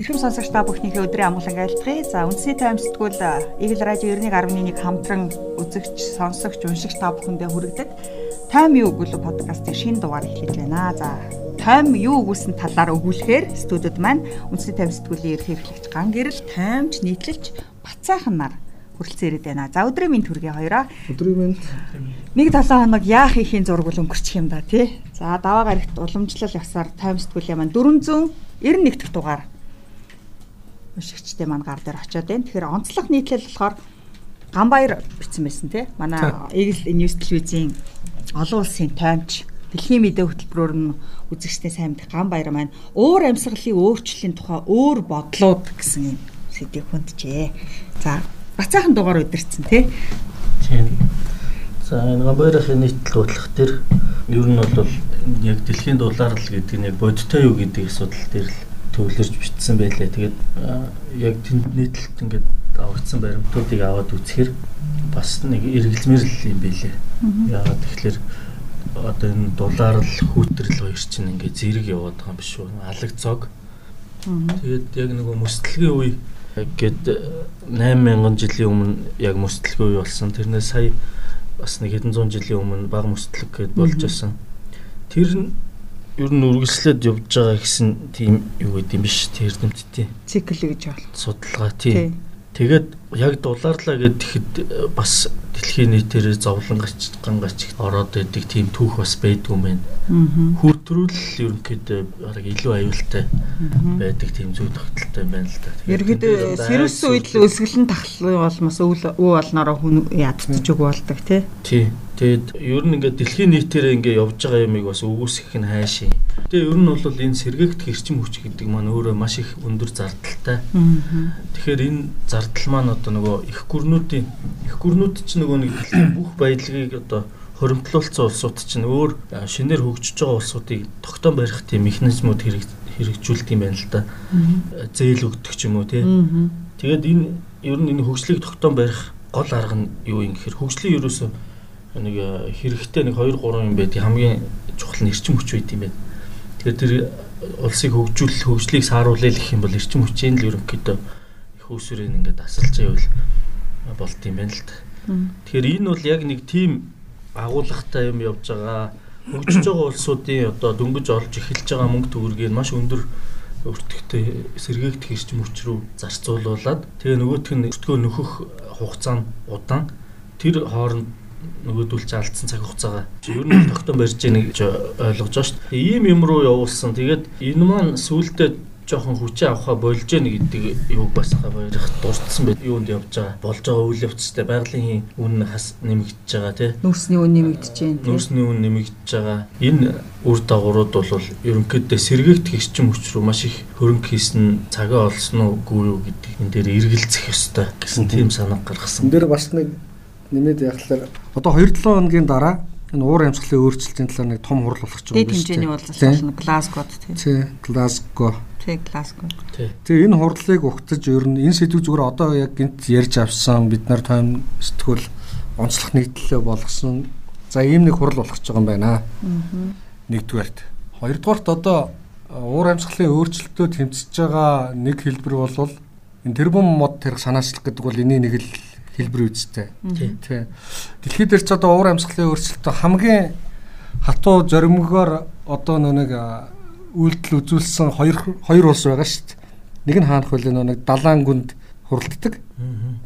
Эрхэм сонсогч та бүхнийхээ өдрийн амгалан айлтгая. За үндсний тайм сэтгүүл Игэл радио 91.1 хамтран үзэгч, сонсогч, уншигч та бүхэндээ хүргэдэг Тайм юу өгүүлэг подкастын шинэ дугаар эхлэж байна. За тайм юу өгүүлсэн талаар өгүүлэхээр студид маань үндсний тайм сэтгүүлийн ерхий эрхлэгч Ган гэрэл таймч нийтлэлч Бацаахан нар хүрэлцэн ирээд байна. За өдрийн минь төргий хоёроо. Өдрийн минь. Нэг 7 хоног яах ихийн зураг бол өнгөрчих юм да тий. За даваа гарагт уламжлал явсаар тайм сэтгүүлийн маань 491 дахь дугаар уншигчдээ маань гар дээр очиод байна. Тэгэхээр онцлог нийтлэл болохоор Ганбаяр бичсэн байсан тий. Манай Eagle News телевизийн олон улсын таймч Дэлхийн мэдээ хөтөлбөрөөр нь үзэгчтэй сайн мэдих Ганбаяр маань уур амьсгалын өөрчлөлийн тухай өөр бодлууд гэсэн юм сэдвийг хүнджээ. За бацаахан дугаар өдөрцөн тий. Тийм. За энэ Ганбаярын нийтлэл бодлох төр ер нь бол яг дэлхийн дулаарлал гэдэг нь яг бодтой юу гэдэг асуудал дээр л төвлөрж бичсэн байлээ. Тэгээд яг тэнд нийтлэлт ингээд авагдсан баримтуудыг аваад үзэхээр бас нэг эргэлзмэр л юм байлээ. Яагаад тэгэхээр одоо энэ дулаарлал хүүтрэл хоёр чинь ингээд зэрэг яваад байгаа юм биш үү? Алаг цог. Тэгээд яг нөгөө мөстлөгийн үе гээд 8000 жилийн өмнө яг мөстлөгийн үе болсон. Тэрнээс сая бас нэг хэдэн зуун жилийн өмнө баг мөстлөг гээд болж байсан. Тэр нь ер нь үргэлжлээд явж байгаа гэсэн тийм юу гэдэг юм биш тэр эрдэмтдийн цикл гэж бол судалгаа тийм. Тэгээд яг дулаарлаа гэхэд э, бас дэлхийн нийтээр зовлонгач гангач ороод идэг тийм түүх бас байдгүй байна. Хүртрүүл ерөнхийдөө баг илүү аюултай байдаг тийм зүйл тогтолтой байна л да. Ерөнхийдөө сэрүүс үед л өсгөлэн тахлын болмос өвөл өө олноороо хүн ядчих үг болдог тий. Тий. Тэгээд ер нь ингээд дэлхийн нийтээр ингээд явж байгаа юмыг бас өгөөсгөх нь хайшийн. Тэгээ ер нь бол энэ сэргээгдэх эрчим хүч гэдэг маань өөрөө маш их өндөр зардалтай. Тэгэхээр энэ зардал маань одоо нөгөө их гүрнүүдийн их гүрнүүд чинь нөгөө нэг дэлхийн бүх баялагийг одоо хоримтлуулсан улсууд чинь өөр шинээр хөгжиж байгаа улсуудыг тогтоон барих тийм механизмууд хэрэг хэрэгжүүлдэг юм байна л да. Зээл өгдөг ч юм уу тий. Тэгээд энэ ер нь энэ хөгжлийг тогтоон барих гол арга нь юу юм гэхээр хөгжлийн ерөөсөө нэг э, хэрэгтэй нэг 2 3 юм байдаг хамгийн чухал нь эрчим хүч байт юм байна. Тэгэхээр тэр улсыг хөгжүүлэх хөгжлийг сааруулъя гэх юм бол эрчим хүчийн л ерөнхийдөө их усүрийн ингээд асалж байвал болт юм байна л та. Тэгэхээр энэ бол яг нэг тийм агуулгатай юм явж байгаа хөгжиж байгаа улсуудын одоо дөнгөж олж эхэлж байгаа мөнгө төгрөгийг маш өндөр өртөгтэй сэргээгдэх эрчим хүч рүү зарцуулуулад тэгээ нөгөөх нь өртгөө нөхөх хугацаа нь удаан тэр хооронд нөгөөдүүлж алдсан цаг хугацаагаа ер нь тогтоон барьж яах гэж ойлгож байгаа шүү дээ. Ийм юм руу явуулсан. Тэгээд энэ маань сүултээ жоохон хүчээ авахаа болж яах гэдэг юуг бас баярах дурдсан байд. Юунд явж байгаа болж байгаа үйл явцтай байгалийн үн хас нэмэгдэж байгаа тий. Нүүрсний үн нэмэгдэж байна. Нүүрсний үн нэмэгдэж байгаа. Энэ үр дагаврууд бол ерөнхийдөө сэргээгдэх эрчим хүч рүү маш их хөрөнгө хийсэн цагаа олсон уугүй юу гэдэг энэ дээр эргэлзэх ёстой гэсэн тийм санаа гаргасан. Энэ дээр бас нэг нэмээд яхахлаар одоо 2-7 хоногийн дараа энэ уур амьсгалын өөрчлөлтийн талаар нэг том хурал болох гэж байна. Дэд хэмжээний уулзалт болно. Глазгод тий. Тий, Глазго. Тий, Глазго. Тэгээ энэ хурлыг ухтаж ер нь энэ сэдв зүгээр одоо яг гинт ярьж авсан бид нар тайм сэтгүүл онцлог нийтлэлээ болгосон. За ийм нэг хурал болох гэж байгаа юм байна. Нэгдүгээрт. Хоёрдугаарт одоо уур амьсгалын өөрчлөлтөд тэмцэж байгаа нэг хэлбэр бол энэ тэрбум мод тэрх санаачлах гэдэг бол энэний нэг л хэлбэр үүстэй. Тий. Дэлхийд дээр ч одоо уур амьсгалын өөрчлөлтөд хамгийн хатуу зоримгоор одоо нэг үйлдэл үзүүлсэн хоёр хоёр улс байгаа шүү дээ. Нэг нь хаанах вэ нэг далайн гүнд хуралддаг.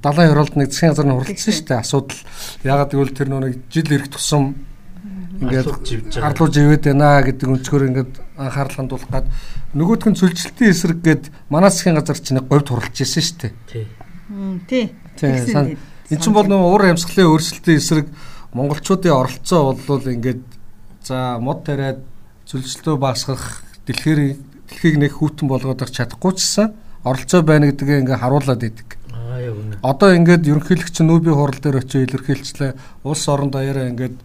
Далайн хуралд нэг засгийн газар нь хуралдсан шүү дээ. Асуудал ягаад гэвэл тэр нэг жил ирэх тусам ингээд арлуу живэд байна гэдэг өнцгөр ингээд анхаарал хандуулах гад нөгөөх нь цөлжилтийн эсрэг гээд манай засгийн газар чинь говьд хуралж ирсэн шүү дээ. Тий. Тий. Тийм. Эн чинь бол нөгөө уур амьсгалын өөрчлөлтийн эсрэг монголчуудын оролцоо бол ингээд за мод тариад зөвлөлтөө багасгах дэлхийр дэлхийг нэг хүүтэн болгоод чадахгүй чсан оролцоо байна гэдгээ ингээд харуулад идэг. Аа яа үнэ. Одоо ингээд ерөнхийлөгч нүүбийн хурал дээр очиж илэрхийлчлээ. Улс орон даяараа ингээд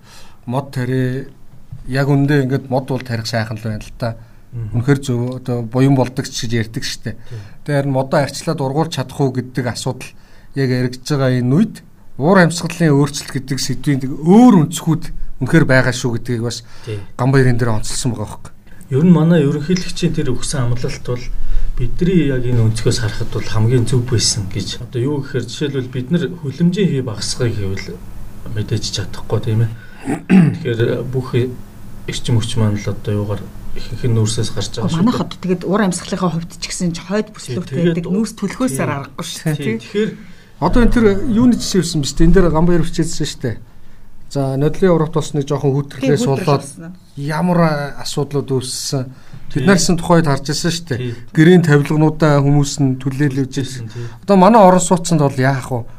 мод тари яг үндэ ингээд мод бол тарих сайхан л байна л та. Үнэхэр зөв одоо буян болдог ч гэж ярьдаг штэ. Тэр модоо арчлаад ургуулж чадах уу гэдэг асуудал яг яригдж байгаа энэ үед уур амьсгалын өөрчлөлт гэдэг сэдвийн өөр өнцгүүд үнэхээр байгаа шүү гэдгийг бас Ганбаяр энэ дээр онцлсан байгаа байхгүй. Ер нь манай ерөнхийлөгчийн тэр өгсөн амлалт бол бидний яг энэ өнцгөөс харахад бол хамгийн зөв байсан гэж. Одоо юу гэхээр жишээлбэл бид нар хүлэмжийн хий багасгахыг гэвэл мэдээж чадахгүй тийм ээ. Тэгэхээр бүх эрчим хүч маань л одоо юугаар ихэнх нь нүүрсээс гарч байгаа шүү. Манайхад тэгээд ур амьсгалынхаа хувьд ч гэсэн хойд бүслүүтэй байдаг нүүрс төлөхөөсөр аргагүй шүү. Тэгэхээр одоо энэ тэр юуны жишээ байсан биз дээ. Энэ дээр гамбаяр бичээдсэн шүү дээ. За нодлын урагт болсныг жоохон хүүтрэхлээс болоод ямар асуудлууд үүссэн Тэднээс тухайд харж байсан шүү дээ. Гэрийн тавилгануудаа хүмүүс нь түлээлж ирсэн. Одоо манай орон сууцсанд бол яах вэ?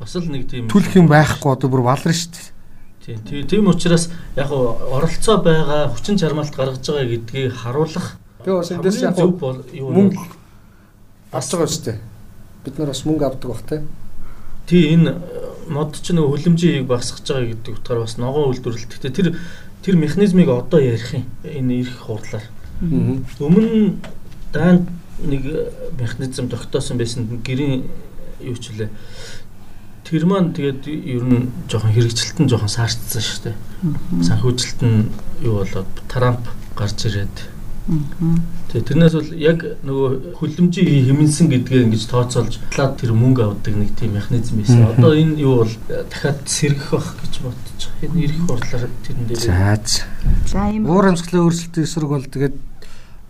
Бас л нэг тийм түлх юм байхгүй одоо бүр баларна шүү дээ. Тийм. Тийм учраас яг оролцоо байгаа хүчин чармаалт гаргаж байгаа гэдгийг харуулах. Тэгээ бас эндээс яг юу мөнгө авч байгаа шүү дээ. Бид нар бас мөнгө авдаг бах те. Тий энэ мод ч нөгөө хөлөмжийг багсгаж байгаа гэдэг утгаар бас ногоон үйлдвэрлэлт. Гэхдээ тэр тэр механизмыг одоо ярих юм. Энэ ирэх хурлаар. Өмнө даан нэг механизм тогтоосон байсан гэрийн юу ч үлээ. Тэр маань тэгээд ер нь жоохон хэрэгжилт нь жоохон саарцсан шүү дээ. Санхүүжилт нь юу болоод Трамп гарч ирээд. Тэгээ тэрнээс бол яг нөгөө хүлэмжийн хэмнсэн гэдгээ ингэж тооцоолж талаад тэр мөнгө авдаг нэг тийм механизм байсан. Одоо энэ юу бол дахиад сэргэх бах гэж бодож байгаа. Энэ ирэх хурлаар тэрэн дээр. За. За ийм уур амьсгалын өөрчлөлтийн эсрэг бол тэгээд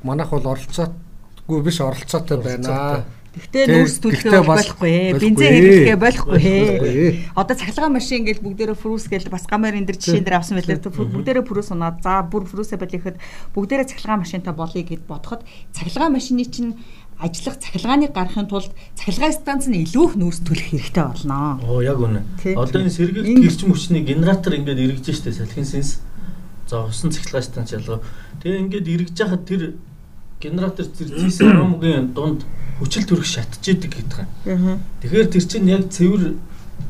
манайх бол оролцоогүй биш оролцоотой байна. Гэхдээ нүүрс төлөхөө болохгүй ээ. Бензин хэрэглэхээ болохгүй ээ. Одоо цахилгаан машин ингээл бүгдээрээ фрүүс гээл бас гамаар энэ дэр жишээн дээр авсан байлээ. Бүгдээрээ фрүүс унаад за бүр фрүүсээ байлихэд бүгдээрээ цахилгаан машинтай болъё гэд бодоход цахилгаан машины чинь ажиллах цахилгааныг гаргахын тулд цахилгаан станц нь илүү их нүүрс төлөх хэрэгтэй болно. Оо яг үнэ. Одоо энэ сэргийлт гэрчим хүчний генератор ингээд эргэж штэ салхин сенс. За усан цахилгаан станц ялгаа. Тэгээ ингээд эргэж яхад тэр генератор зэрзээс аромгийн дунд хүчил төрөх шатж идэг гэдэг юм. Тэгэхээр тэр чинь яг цэвэр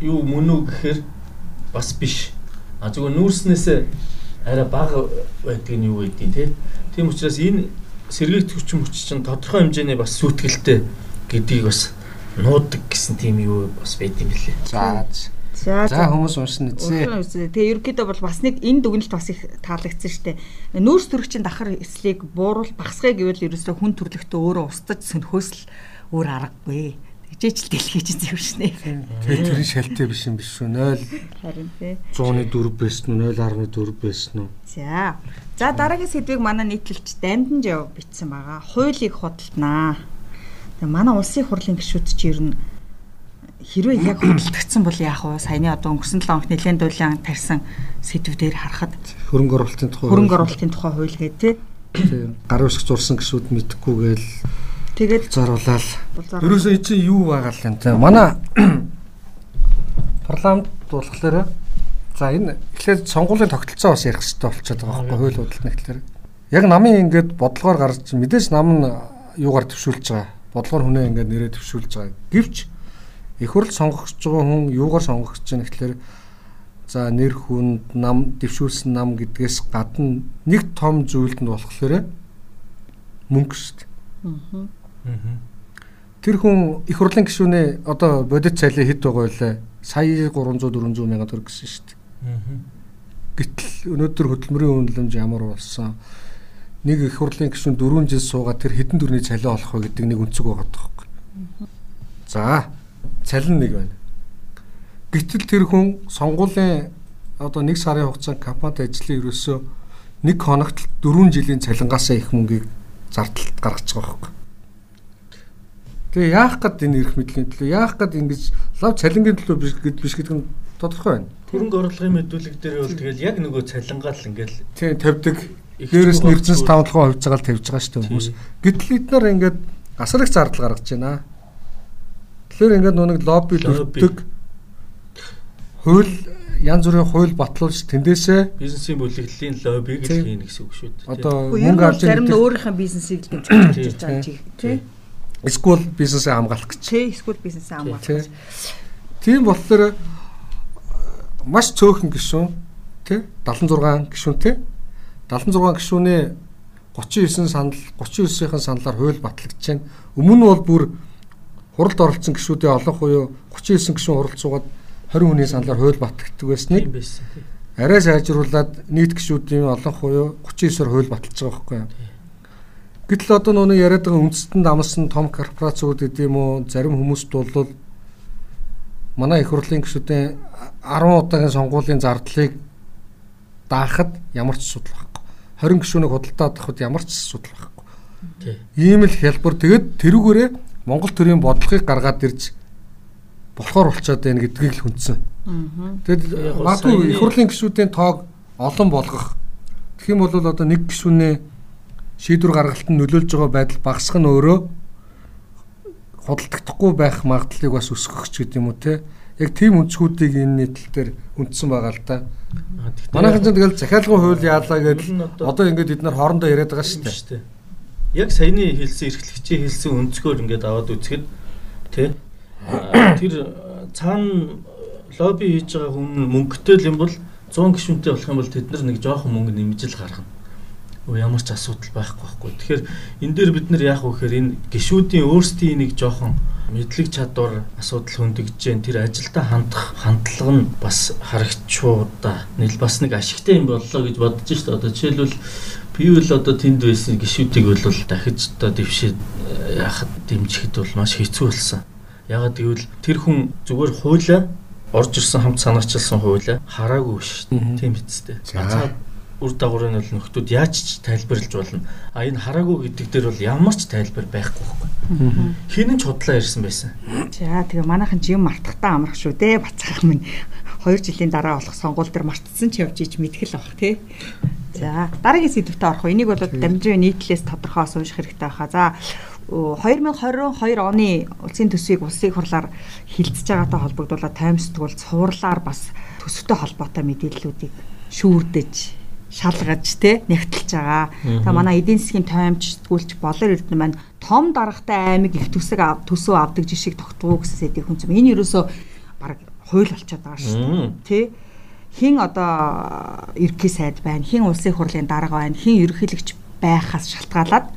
юу мөн үү гэхээр бас биш. А зүгээр нүүрснээс арай бага байдаг нь юу байдیں۔ те. Тийм учраас энэ сэргийгт хүчин хүч чинь тодорхой хэмжээний бас сүйтгэлтэй гэдгийг бас нуудаг гэсэн тийм юу бас байд юм билээ. За За хүмүүс уншина үзье. Тэгээ ерөнхийдөө бол бас нэг энэ дүгнэлт бас их таалагдсан шүү дээ. Нүүрс төрөгчийн дахар эслийг бууруул багсгая гэвэл ерөөсөө хүн төрлөختөө өөрөө устдаж сөнхөөс л өөр аргагүй. Тэгжээч л дэлхий чинь зөвшнэ. Тэгээ тэрийн шалтай биш юм биш үү? 0 харин тий. 100-ны 4 байсан уу? 0.4 байсан уу? За. За дараагийн сэдвийг манай нийтлэлч Дамдан жав бичсэн байгаа. Хуулийг худалданаа. Тэгээ манай улсын хурлын гишүүд чи ер нь хэрвээ яг худалдагдсан бол яах вэ? Саяны одоо өнгөрсөн 7 хоног нэлээд дуулан тарьсан сэдвүүдээр харахад хөрөнгө оруулалтын тухай хөрөнгө оруулалтын тухай хууль гэдэг тий. Гар усх зурсан гişүүд мэдхгүй гээл тэгээд заруулаад ерөөсөө энэ чинь юу байгаа л юм те. Манай парламент болохоор за энэ эхлээд сонгуулийн тогтолцоо бас ярих хэрэгтэй болчиход байгаа байхгүй хууль худалдана гэхэлэр. Яг намын ингээд бодлогоор гарч мэдээж нам нь юугаар төвшүүлж байгаа. Бодлогоор хүнээ ингээд нэрээ төвшүүлж байгаа. Гэвч Их хурл сонгогч байгаа хүн юугаар сонгогч чинь гэхэлэр за нэр хүнд нам дэвшүүлсэн нам гэдгээс гадна нэг том зүйлд нь болохоор мөнгө шүү дээ. Тэр хүн их хурлын гишүүнээ одоо бодит цалин хэд байгаа вэ? Сая 300 400 мянган төгрөг гэсэн шүү дээ. Гэтэл өнөөдөр хөдөлмөрийн үнэлэмж ямар болсон? Нэг их хурлын гишүүн 4 жил суугаад тэр хэдэн төгрөний цалин олох вэ гэдэг нэг өнцөг байгаа тоххой. За цалин нэг байна. Гэтэл тэр хүн сонгуулийн одоо нэг сарын хугацаанд компанид ажиллах ерөөсөө нэг хоногт 4 жилийн цалингаасаа их мөнгийг зардалт гаргаж байгаа байхгүй. Тэгээ яах гээд энэ эрх мэдлийн төлөө яах гээд ингэж лав цалингийн төлөө биш биш гэдэг нь тодорхой байна. Хөрөнгө оруулалтын мэдүүлэг дээр бол тэгэл яг нөгөө цалингаа л ингээл тийм тавьдаг. Дээрээс эрдэнэс 5 хувьцаагаар тавьж байгаа шүү дээ хүмүүс. Гэтэл эдгээр ингээд асар их зардал гаргаж байна. Тэгэхээр ингээд нүг лобби төрдөг хууль янз бүрийн хууль батлуулж тэндээсээ бизнесийн бүлэглэлийн лоббиг л хийнэ гэсэн үг шүү дээ. Одоо мөнгө авч зарим нь өөрийнхөө бизнесийг л дэмжиж байгаа чи тий. Эсвэл бизнесээ хамгаалах гэж. Тий, эсвэл бизнесээ хамгаалах гэж. Тийм болохоор маш цөөхөн гишүүн тий 76 гишүүн тий 76 гишүүнээ 39 санал 39-ийн саналаар хууль батлагдж байна. Өмнө нь бол бүр хуралд оролцсон гişүүдийн олон хуйуу 39 гişүүн хуралд суугаад 20 хүний саналаар хууль батгдаг байсныг арай сайжруулад нийт гişүүдийн олон хуйу 39-оор хууль баталж байгаа байхгүй юу. Гэтэл одоо нүг яриад байгаа үндэстэн дамсан том корпорацууд гэдэм үү зарим хүмүүст бол манай их хурлын гишүүдийн 10 удаагийн сонгуулийн зардлыг даахад ямар ч асуудал байхгүй. 20 гишүүнийг худалдаад авахд ямар ч асуудал байхгүй. Тий. Ийм л хялбар тэгэд тэрүүгээрээ Монгол төрийн бодлогыг гаргаад ирж болохоор болчиход байна гэдгийг л хүндсэн. Тэгэд бол магадгүй их хурлын гишүүдийн тоог олон болгох. Тэгэх юм бол одоо нэг гишүүнээ шийдвэр гаргалтанд нөлөөлж байгаа байдал багасгах нь өөрөө худалдагдахгүй байх магадлалыг бас өсгөх ч гэдэг юм уу те. Яг тийм өнцгүүдийг энэ нийтлэл дээр үндсэн байгаа л да. Манайхан ч тэгэл захиалгын хууль яалаа гэдэл нь одоо- ингээд бид нар хоорондоо яриад байгаа шүү дээ. Яг саяны хэлсэн эрхлэгчийн хэлсэн өнцгөр ингээд аваад үзэхэд тий тэр аа, цаана лобби хийж байгаа хүн мөнгөтэй л юм бол 100 гишүүнтэй болох юм бол тэд нар нэг жоохон мөнгө нэмжил гаргана. Өө ямар ч асуудал байхгүй байхгүй. Тэгэхээр энэ дээр бид нар яах вэ гэхээр энэ гишүүдийн өөрсдийн нэг жоохон мэдлэг чадвар асуудал хөндөгж जैन тэр ажилдаа хандах хандлага нь бас харагчуудаа нэл бас нэг ашигтай юм боллоо гэж бодож шүү дээ. Одоо жишээлбэл би бол одоо тэнд байсан гişүүдийг бол дахиж одоо дэвшээд э, яхад дэмжихэд бол маш хэцүү болсон. Ягаад гэвэл тэр хүн зүгээр хуулаа орж ирсэн хамт санаачилсан хуулаа хараагүй шүү дээ. Тийм бидтэй. За. Цаад үр дагаврын бол нөхдүүд яаж ч тайлбарлаж болно. А энэ хараагүй гэдэг дээр бол ямар ч тайлбар байхгүй байхгүй. Хин ч худлаа ирсэн байсан. За тэгээ манайхан ч юм мартахтаа амрах шүү дээ. Бацаах минь 2 жилийн дараа болох сонгуул дээр мартсан ч явж иж мэдгэл баг тий. За дараагийн сэдвтэ орох. Энийг бол дамжин нийтлээс тодорхой унших хэрэгтэй байхаа. За ö, 2022 оны улсын төсвийг улсын хурлаар хилцэж байгаатай холбогдуулаад таймсдгуул цувралаар бас төсөвтэй холбоотой мэдээллүүдийг шүүрдэж шалгаж те нэгтэлж байгаа. За манай эдийн засгийн таймч сэтгүүлч болор эрдэнэ маань том даргатай аймаг их төсөг төсөв авдаг жишгийг тогтвоо гэсэн сэдвийг хүнцэм. Энэ юусоо баг хууль болчиход байгаа шүү дээ. Тэ? Хин одоо ерөнхий сайд байна, хин улсын хурлын дарга байна, хин ерөнхийлөгч байхаас шалтгаалаад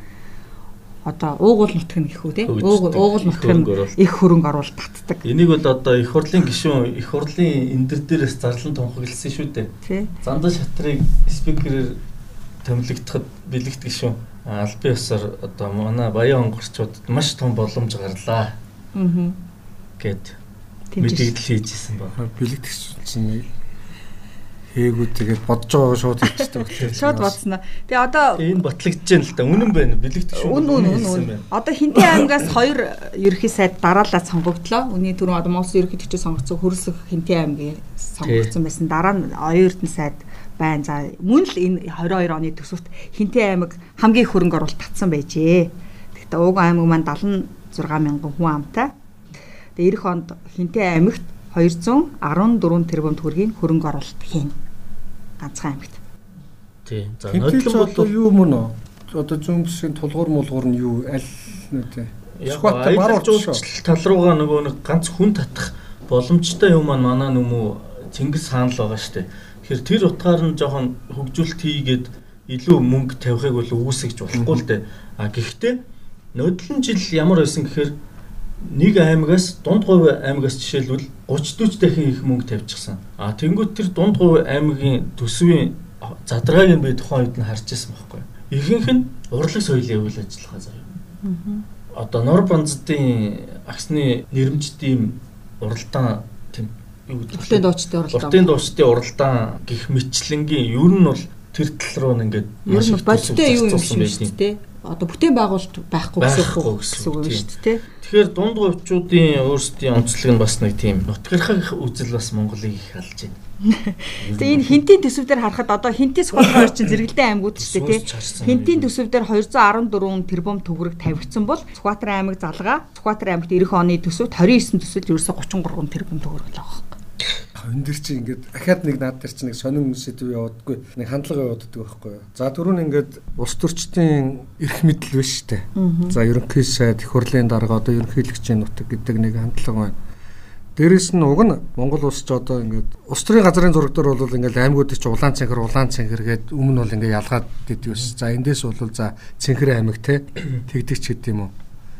одоо уугуул нутг нь гэх үү те уугуул нутг Их хөрөнгө нь их хөрөнгө оруулалт татдаг. Энийг бол одоо их хурлын гишүүн их хурлын эндэр дээрээс зарлан тунхагласан шүү дээ. тий Зандаа шатрыг спикерээр томилогдоход бэлэгт гишүүн албан ёсоор одоо манай баян онгорчуудад маш том боломж гарлаа. Аа. ч мэдээлэл хийжсэн ба. Бэлэгдэх чинь хээгүү тэгээд бодож байгаа шууд хийчихдэг. Шууд бодсноо. Тэгээ одоо Энэ батлагдж байна л да. Үнэн байна. Бэлэгт гишүүн. үн үн үн. Одоо Хинтээ аймгаас хоёр ерхий сайд дараалал сонгогдлоо. Үний түрүү одоо ерхий төчөө сонгогдсон хөрсөх Хинтээ аймгийн сонгогдсон байсан. Дараа нь эрдэнэ сайд байна. За мөн л энэ 22 оны төсөвт Хинтээ аймаг хамгийн хөрөнгө оруулалт татсан байжээ. Гэхдээ Ууган аймаг маань 76 мянган хүн амтай. Тэгээ эх онд Хинтээ аймагт 214 тэрбум төгрөгийн хөрөнгө оруулалт хийн. Ганцхан аймагт. Тий. За одоо бол юу мөн үү? Одоо зүүн бэсгийн тулгуур мулгуур нь юу аль нэ тэ. яг аялал жуулчлал тал руугаа нөгөө нэг ганц хүн татах боломжтой юм маань манай нүмүү Чингис хаан л байгаа шүү дээ. Тэгэхээр тэр утгаар нь жоохон хөгжүүлэлт хийгээд илүү мөнгө тавихыг бол үүсгэж болохгүй л дээ. А гэхдээ нодлон жил ямар байсан гэхээр нэг аймагаас дунд говь аймагаас жишээлбэл 30 40 дахин их мөнгө тавьчихсан. А тэнгуут тэр дунд говь аймгийн төсвийн задрааг нь би тухайн үед нь харж ирсэн байхгүй. Ихэнх нь урлаг соёлын үйл ажиллагаа заяа одоо нор банздын агсны нэрмжтийн уралдаан тийм юу гэдэг Уртын дуучдын уралдаан. Уртын дуучдын уралдаан гих мэтлэнгийн ер нь бол тэр тал руу ингээд Ер нь бодтой юу юм шиг дээ. Одоо бүтээн байгуулалт байхгүй гэсэн үг шүү дээ. Тэгэхээр дунд говьчуудын өөрсдийн онцлог нь бас нэг тийм нутгархах үзэл бас Монголыг их алж байна. Тэгээ энэ хинтийн төсөв дээр харахад одоо хинтийн сухал хоёр чинь зэрэгэлдэн аймагуд шүү дээ тий. Хинтийн аймаг. төсөв дээр 214 тэрбум төгрөг тавигдсан бол Сүхбаатар аймаг залгаа Сүхбаатар аймагт эх оны төсөвт 29 төсөлд ерөөсө 33 тэрбум төгрөг л байгаа. Энэ дэр чи ингээд ахаад нэг наад дээр чи нэг сонин сэдв явуудаггүй нэг хандлага явууддаг байхгүй юу. За дөрөв нь ингээд улс төрчдийн эрх мэдэл биш үү. За ерөнхий сайд их хурлын дарга одоо ерөнхийлөгчийн нутаг гэдэг нэг хандлага байна. Дээрэс нь уг нь Монгол улс ч одоо ингээд улс төрийн газрын зураг дээр бол ингээд аймагуудыг ч улаан цэнхэр улаан цэнхэр гээд өмнө бол ингээд ялгаад идэв ус. За эндээс бол за цэнхэр аймаг те тэгдэг ч гэдэг юм.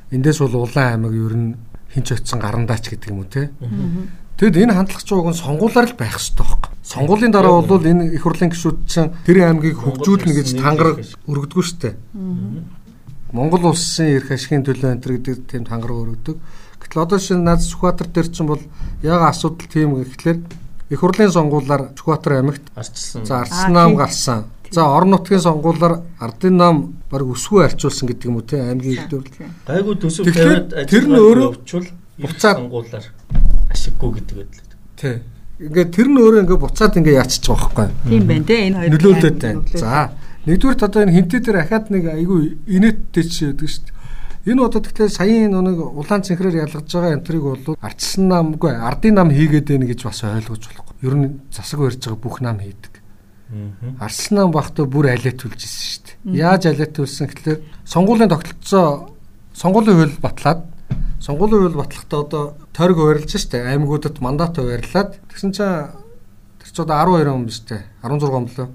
Эндээс бол улаан аймаг ер нь хинч очсон гарандаач гэдэг юм уу те. Тэгэд энэ хандлага ч уг нь сонгуулаар л байх хэрэгтэй байхгүй. Сонгуулийн дараа бол энэ их хурлын гишүүд чинь тэр аймгийг хөгжүүлнэ гэж тангараг өргөдгөө штэ. Монгол улсын эрх ашигын төлөө энэ гэдэг тийм тангараг өргөдөг. Гэтэл одоо шинэ наад Сүхбаатар дээр чинь бол яг асуудал тийм гэхлээр их хурлын сонгуулиар Сүхбаатар аймагт арчилсан. за ардсан нам гарсан. За орон нутгийн сонгуулиар ардын нам баг өсвөө арчуулсан гэдэг юм уу те аймгийн хэлдвэрлэл. Гайгүй төсөв тавиад тэр нь ажиллагаа өөрөө явуучвал буцаад- сонгуулаар ашиггүй гэдэг байдлаа. Тий. Ингээд тэр нь өөрөө ингээд буцаад ингээд яачих байгаа байхгүй? Тийм байна те энэ хоёр нөлөөлөд байна. За нэгдүгээр одоо энэ хинтээ дээр ахаад нэг айгүй инээдтэй ч байдаг шүү дээ. Энэ одоо тэгэхээр саяын нэг улаан цэнхрээр ялгаж байгаа энтриг бол ардсан намгүй ардын нам хийгээд байна гэж бас ойлгож болохгүй. Ер нь засаг барьж байгаа бүх нам хийдэг. Аа. Ардсан нам багтаа бүр алиатулж ирсэн шүү дээ. Яаж алиатулсан гэхэлэр сонгуулийн тогтолцоо сонгуулийн хууль батлаад сонгуулийн хууль батлахдаа одоо тойрог хуваарлаж шүү дээ. Аймагуудад мандат хуваарлаад тэгсэн чинь тэр ч одоо 12 он биш үү? 16 он болоо.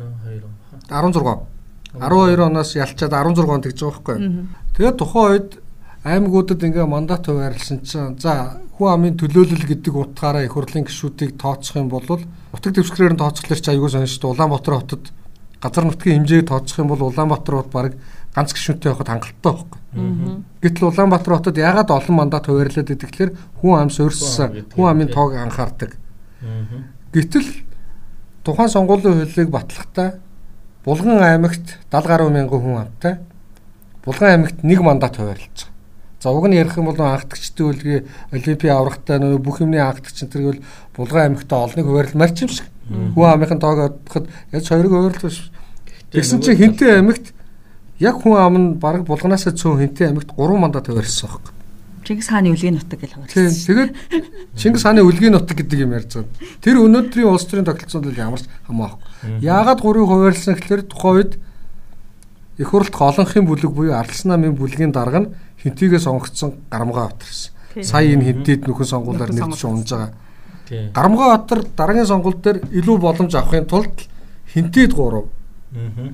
12 он. 16. 12 оноос ялчаад 16 он тэгж байгаа байхгүй? Тэгээд тухайн үед аймагуудад ингээ мандат хуваарлсан чинь за хүн амын төлөөлөл гэдэг утгаараа их хурлын гишүүдийг тооцох юм бол нутаг дэвсгэрээр нь тооцохлоор ч аягүй сонирхолтой Улаанбаатар хотод газар нутгийн хэмжээг тооцох юм бол Улаанбаатар хот баг ганц гишүүнтэй явахад хангалттай байхгүй. Гэтэл Улаанбаатар хотод ягаад олон мандат хуваарлаад идэхлээр хүн ам суурьсан хүн амын тоог анхаардаг. Аа. Гэтэл тухайн сонгуулийн хуулийг батлахдаа Булган аймагт 70 гаруй мянган хүн амтай. Булган аймагт нэг мандат хуваарлаж байгаа. За уг нь ярих юм бол анхдагчдын үлгээ олимпийн аврагтай нөө бүх юмны анхдагч энэ бол Булган аймагтаа олныг хуваарламар ч юм шиг. Хүн амынхын тоог одоход яаж хоёрыг хуваарлах биш. Тэгсэн чинь хинтээ аймагт яг хүн ам нь баг Булганаасаа цөөн хинтээ аймагт 3 мандат хуваарлсан байхгүй. Чингис хааны үлгийн нутаг гэж Тийм. хуваарласан. Тэгээд Чингис хааны үлгийн нутаг гэдэг юм ярьж байгаа. Тэр өнөөдрийн улс төрийн тогтолцоонд л ямарч хамаахгүй. Яагаад 3-ыг хуваарлсан гэхээр тухайн үед их хурлт олонхын бүлэг буюу ардсан намын бүлгийн дарга нь хинтийгээ сонгогдсон Гарамгаа Батарсан. Сая энэ хинтээд нөхөн сонгуулиар Нөхөн нэрдэж унж байгаа. Тийм. Гарамгаа Батар дараагийн сонгуул дээр илүү боломж авахын тулд хинтээд 3 Аа.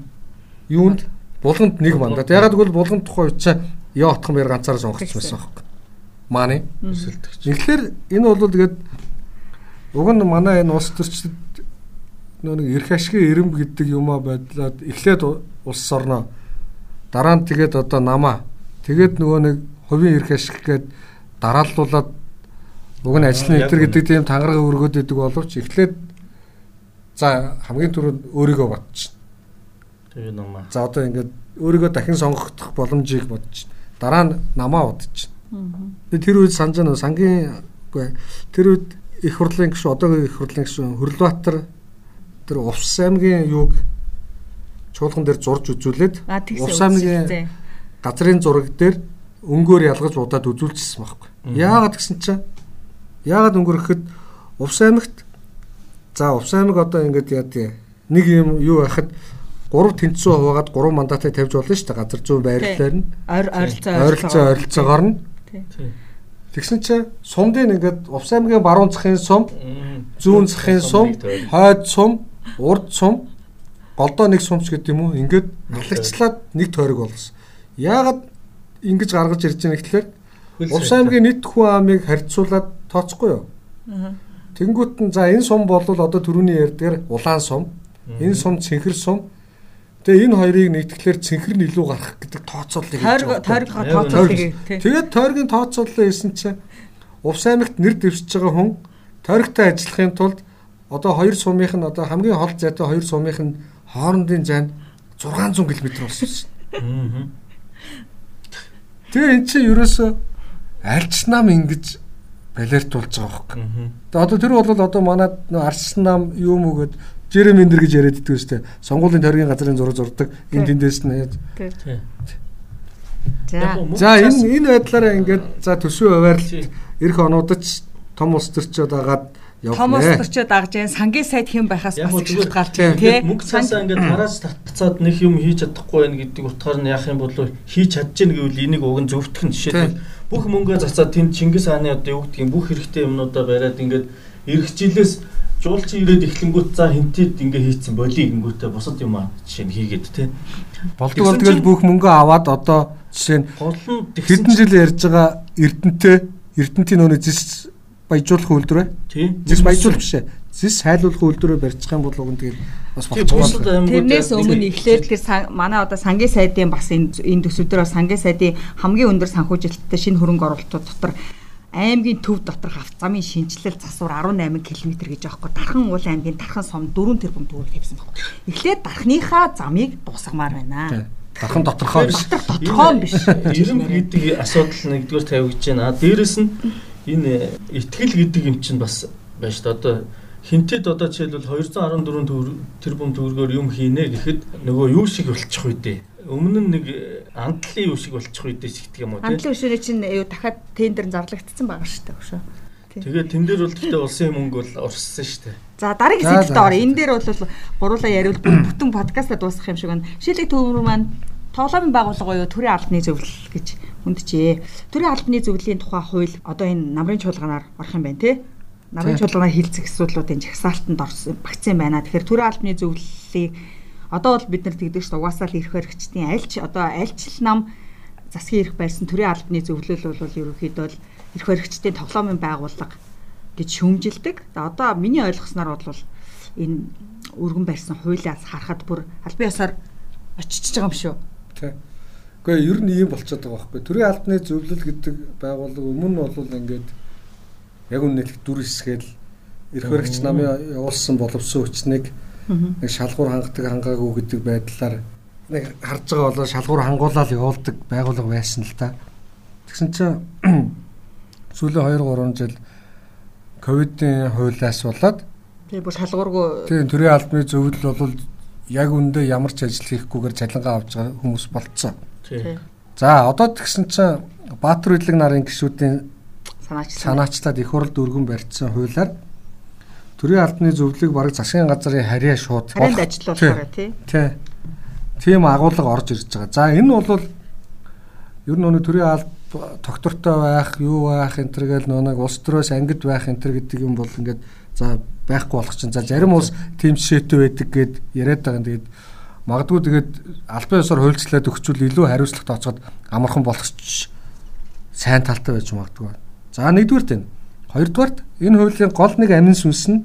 юунд булганд нэг мандат. Ягаад гэвэл булганд тухайн үед чинь яа отхон бэр ганцаараа сонгогдсон байсан байхгүй. Мааны Өсөлтөгч. Тэгэхээр энэ бол тэгээд уг нь манай энэ улс төрчид нөө нэг эрх ашигын эрэм гэдэг юмаа байдлаад эхлээд улс орноо дараа нь тэгээд одоо намаа тэгээд нөгөө нэг хувийн эрх ашиг гээд дарааллуулаад уг нь ажлын үнэ. гэдэг тийм тангараг өргөд идэг боловч эхлээд за хамгийн түрүүнд өөрийгөө бодчих. Тэгээ намаа. За одоо ингээд өөрийгөө дахин сонгогдох боломжийг бодчих. Дараа нь намаа бодчих. Би тэр үед санаж байна уу? сангийн үгүй тэр үед их хурлын гишүүн одоогийн их хурлын гишүүн Хөрлбаатар тэр Увс аймгийн юуг чуулган дээр зурж үзүүлээд. Увс аймгийн газрын зураг дээр өнгөөр ялгаж удаад үзүүлчихсэн байхгүй. Яагаад гэсэн чинь яагаад өнгөр гэхэд Увс аймагт за Увс аймаг одоо ингээд яа тий нэг юм юу байхад 3 тэнцүү хуваагаад 3 мандатыг тавьж болно шүү дээ. Газар зүүн байрлалаар нь. Ойр ойролцоо ойролцоо ойролцоогоор нь. Тийм. Тэгсэн чинь сумдын ингээд Увс аймгийн баруун захын сум, зүүн захын сум, хойд сум, урд сум, голдоо нэг сумч гэдэг юм уу? Ингээд аллагчлаад нэг тойрог болгосон. Яагаад ингэж гаргаж ирж байгаа гэхэлэр Увс аймгийн нийт хүн амыг харьцуулаад тооцохгүй юу? Тэнгүүт нь за энэ сум бол одоо түрүүний ярьдгаар улаан сум, энэ сум цэнхэр сум. Тэгээ энэ хоёрыг нэгтгэхлээр цэнхэр нь илүү гарах гэдэг тооцооллыг хийж Тойрог тойрогоо тооцоолыг. Тэгээд тойргийн тооцооллоо хийсэн чинь Увс аймагт нэр дэвшиж байгаа хүн тойрогтой ажиллахын тулд одоо хоёр сумынх нь одоо хамгийн хол зайтай хоёр сумынх нь хоорондын зайд 600 км болсон шин. Тэгээ эн чинь ерөөсөө альч нам ингэж балертуулж байгаа байхгүй. Тэгээ одоо тэр бол одоо манад нөө арс нам мөгөд Жереминдер гэж яриад идэв үстэй. Сонгуулийн тойргийн газрын зураг зурдаг. Энд тэндээс нь яаж. Тийм. За. За энэ энэ байдлаараа ингээд за төсвийн хуваарлт эх онуудад ч том улс төрчид агаад Том улс явна. төрчөө дагж जैन сангийн сайд хэн байхаас бас шалтгаалж тийм. байна тий. Мөнгө цаасаа ингээд тараас татцаад нэг юм хийж чадахгүй байх гэдэг утгаар нь яах юм бол хийж чадж гин гэвэл энийг уг нь зөвтгөх нь жишээлбэл бүх мөнгөө зацаад тэнд Чингис хааны одоо юу гэдгийг бүх хэрэгтэй юмнуудаа бариад ингээд ирэх жилээс жуулчин ирээд эхлэнгүүт за хинтээд ингээ хийцэн болий гингүүтээ бусад юм аа жишээ нь хийгээд те. Болдог болдгол чинь- бүх мөнгө аваад одоо жишээ нь хэдэн жил ярьж байгаа Эрдэнэтэй Эрдэнтийн нөөний зис баяжуулах үйлдвэр ээ. Тийм. Зис баяжуулах биш ээ. Зис сайлуулах үйлдвэрээр барьчих юм бол уг нь тэгээд бас Тийм болчих бусад болно. аймагууд Тэрнээс өмнө эхлээд тэр манай одоо сангийн сайдын бас энэ энэ төсөвдөр бас сангийн сайдын хамгийн өндөр санхүүжилттэй шинэ хөрөнгө оруулалтууд дотор аймгийн төв дотор хавц замын шинжилэл засвар 18 км гэж аахгүй дархан уул аймгийн дархан сум 4 тэрбум төгрөг тавьсан байна. Эхлээд дархныхаа замыг дуусгамаар байна. Дархан доторхоо биш. Дотор тодорхой биш. Ирэмб гэдэг асуудал нэгдүгээр тавигдж байна. Дээрэс нь энэ итгэл гэдэг юм чинь бас байна шүү дээ. Одоо хинтэд одоо жишээлбэл 214 төгрөг- тэрбум төгрөгөөр юм хийнэ гэхэд нөгөө юу шиг болчих үү дээ. Өмнө нь нэг андлын юу шиг болчих үү дээ сэгдэг юм уу тий. Хамтлын өшөөрөө чинь юу дахиад тендер зарлагдсан байгаа шүү дээ хөшөө. Тэгээд тэн дээр бол гэхдээ улсын мөнгө бол урссан шүү дээ. За дараагийн за, орё. Энэ дээр бол гуруулаа бүр бүтэн подкаста дуусгах юм шиг байна. Шилэг төвөр маань тоглоомын байгууллага буюу төрийн албаны зөвлөл гэж хүндэжээ. Төрийн албаны зөвлөлийн тухай хууль одоо энэ намрын чуулганаар орох юм байна тий. Намрын чуулганаар хилцэх асуудлуудын жагсаалтанд орсон багцсан байна. Тэгэхээр төрийн албаны зөвлөлийг одоо бол бид нар тэгдэг шүү. Угаасаа л ирэх хэрэгчдийн альч одоо альч л нам засгийн эрх байрсан төрийн албаны зөвлөл бол ерөнхийдөө л эрх баригчдын тоглоомын байгууллага гэж шүүмжилдэг. За одоо миний ойлгосноор бол энэ өргөн барьсан хуулиас харахад бүр албан ёсоор очиж байгаа юм шүү. Тий. Гэхдээ ер нь ийм болчиход байгаа байхгүй. Төрийн албаны зөвлөл гэдэг байгууллага өмнө нь бол ингээд яг үнэхээр дүр хэсгээл эрх баригч намын явуулсан боловсон хүчнийг нэг шалгуур хангадаг хангаагүй гэдэг байдлаар нэг харж байгаа болоо шалгуур хангуулаад явуулдаг байгууллага байсан л та. Тэгсэн чинь сүүлийн 2 3 жил ковидын хуулиас болоод Тэгээ бүр шалгуургүй тийм төрийн албаны зөвлөл бол яг үндэ ямар ч ажил хийхгүйгээр цалингаа авч байгаа хүмүүс болцсон. Тий. За одоо тэгсэн чинь Баатар Идлэг нарын гишүүдийн санаачлаа. санаачлаад их хурл дөргөн барьсан хуулиар төрийн албаны зөвлөлийг бараг засгийн газрын харьяа шууд Харин болох- ажилуулахаараа тий. Тий. Тийм агуулга орж ирж байгаа. За энэ бол ер нь өнөө төрийн алба доктортой байх, юу байх энэ төр гэл нэг улс төрөөс ангид байх энэ төр гэдэг юм бол ингээд за байхгүй болох чинь. За зарим улс тийм жишээтэй байдаг гэд яриад байгаа. Тэгээд магадгүй тэгээд албан ёсоор хуульчлаад өгчүүл илүү хариуцлага тооцоод амархан болох сайн талтай байж магадгүй. За нэгдүгээрт энэ. Хоёрдугаарт энэ хуулийн гол нэг амин сүнс нь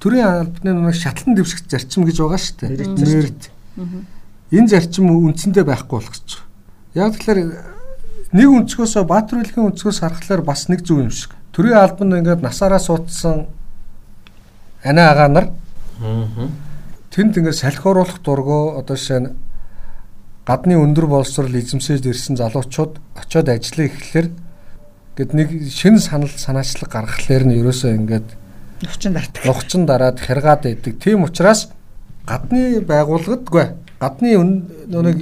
төрийн албаны нэг шатлан дэвшигч зарчим гэж байгаа шүү дээ. Мэрит. Энэ зарчим үндсэндээ байхгүй болох гэж байна. Яг тэгэхээр нэг өнцгөөсөө Баатар үлгийн өнцгөөс харахаар бас нэг зөв юм шиг. Төрийн албанд ингээд насаараа суудсан ана агаа нар тэнд ингээд салхи оруулах дургу одоо жишээ нь гадны өндөр боловсрол эзэмсэж ирсэн залуучууд очиод ажиллаа ихлээр гэд нэг шин санал санаачлаг гаргахлаар нь ерөөсөө ингээд Өвчин дартаг. нухчин дараад хэргаад байдаг. Тийм учраас гадны байгууллагадгүй гадны нэг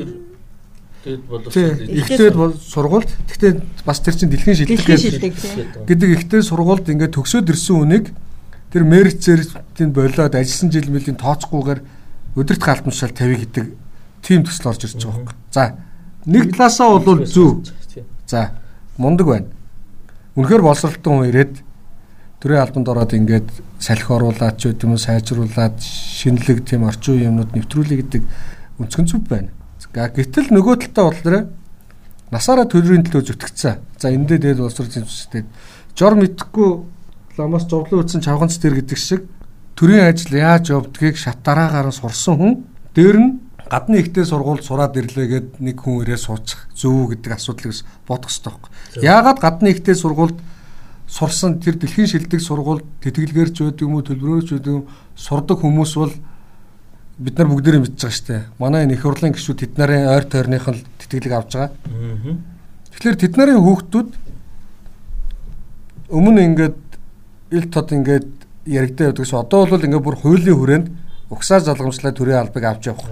Тэгэд боловсрол тий ихтэй бол сургуульд гэхдээ бас тэр чинь дэлхийн шилдэг гэдэг- ихтэй сургуульд ингээд төгсөөд ирсэн хүнийг тэр мерит зэрэгтийн болоод ажилласан жил мэлийн тооцохгүйгээр өдөрт галбамшаал тавь гэдэг тийм төсөл орж ирж байгаа юм. За нэг талаасаа бол зөв. За мундаг байна. Үнэхээр боловсролтой хүн ирээд төрийн албанд ороод ингээд салхи оруулаад ч юм уу сайжруулад шинэлэг тийм орчин үеийн юмнууд нэвтрүүлэх гэдэг өнцгөн зүв байна. Гэтэл нөгөө талдаа болохоор насаараа төрийн төлөө зүтгэцсэн. За эндээ дээд боловсролын зүйлстэй жор мэдхгүй ламаас зовлон утсан чавганц тэр гэдэг шиг төрийн ажил яаж явдгийг шат дараагаар нь сурсан хүн дээр нь гадны ихтэй сургуульд сураад ирлээгээд нэг хүн ирээ суучих зөв гэдэг асуудлыг бодох хэрэгтэй байхгүй. Яагаад гадны ихтэй сургуульд сурсан тэр дэлхийн шилдэг сургуульд тэтгэлгээрч байдаг юм уу төлбөрөөрч байдаг юм сурдаг хүмүүс бол бид нар бүгдээрээ мэдж байгаа шүү дээ. Манай энэ их хурлын гишүүд тэд нарын ойр тойрных нь тэтгэлэг авч байгаа. Аа. Тэгэхээр тэд нарын хүүхдүүд өмнө ингээд ил тод ингээд яригдаа явдаг ш. Одоо бол ингээд бүр хуулийн хүрээнд угсаар залгамжлаа төрийн албыг авч явах.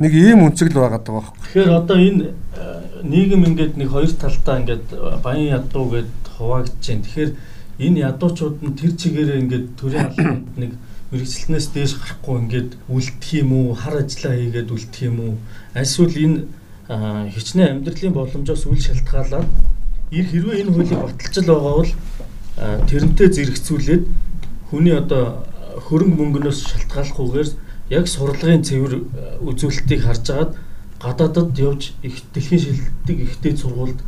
Нэг ийм үнцэг л байгаад байгаа байхгүй. Тэгэхээр одоо энэ э, нийгэм ингээд нэг хоёр талдаа ингээд э, баян ядуу гэд хуваагдаж байна. Тэгэхээр энэ ядуучууд нь тэр чигээрээ ингээд төрийн албанд нэг мэрэгчлэнээс дээш гарахгүй ингээд үлдэх юм уу, хар ажиллаа хийгээд үлдэх юм уу? Эсвэл энэ а, хичнээн амьдралын боломжоос үл шалтгаалаад ир хэрвээ энэ хуулийг баталж л байгаа бол тэрнтэй зэрэгцүүлээд хүний одоо хөрөнгө мөнгнөөс шалтгааллахгүйгээр яг сурлагын цэвэр а, үзүүлэлтийг харж агаад гадаадад явж их дэлхийн шилдэг ихтэй сургуульд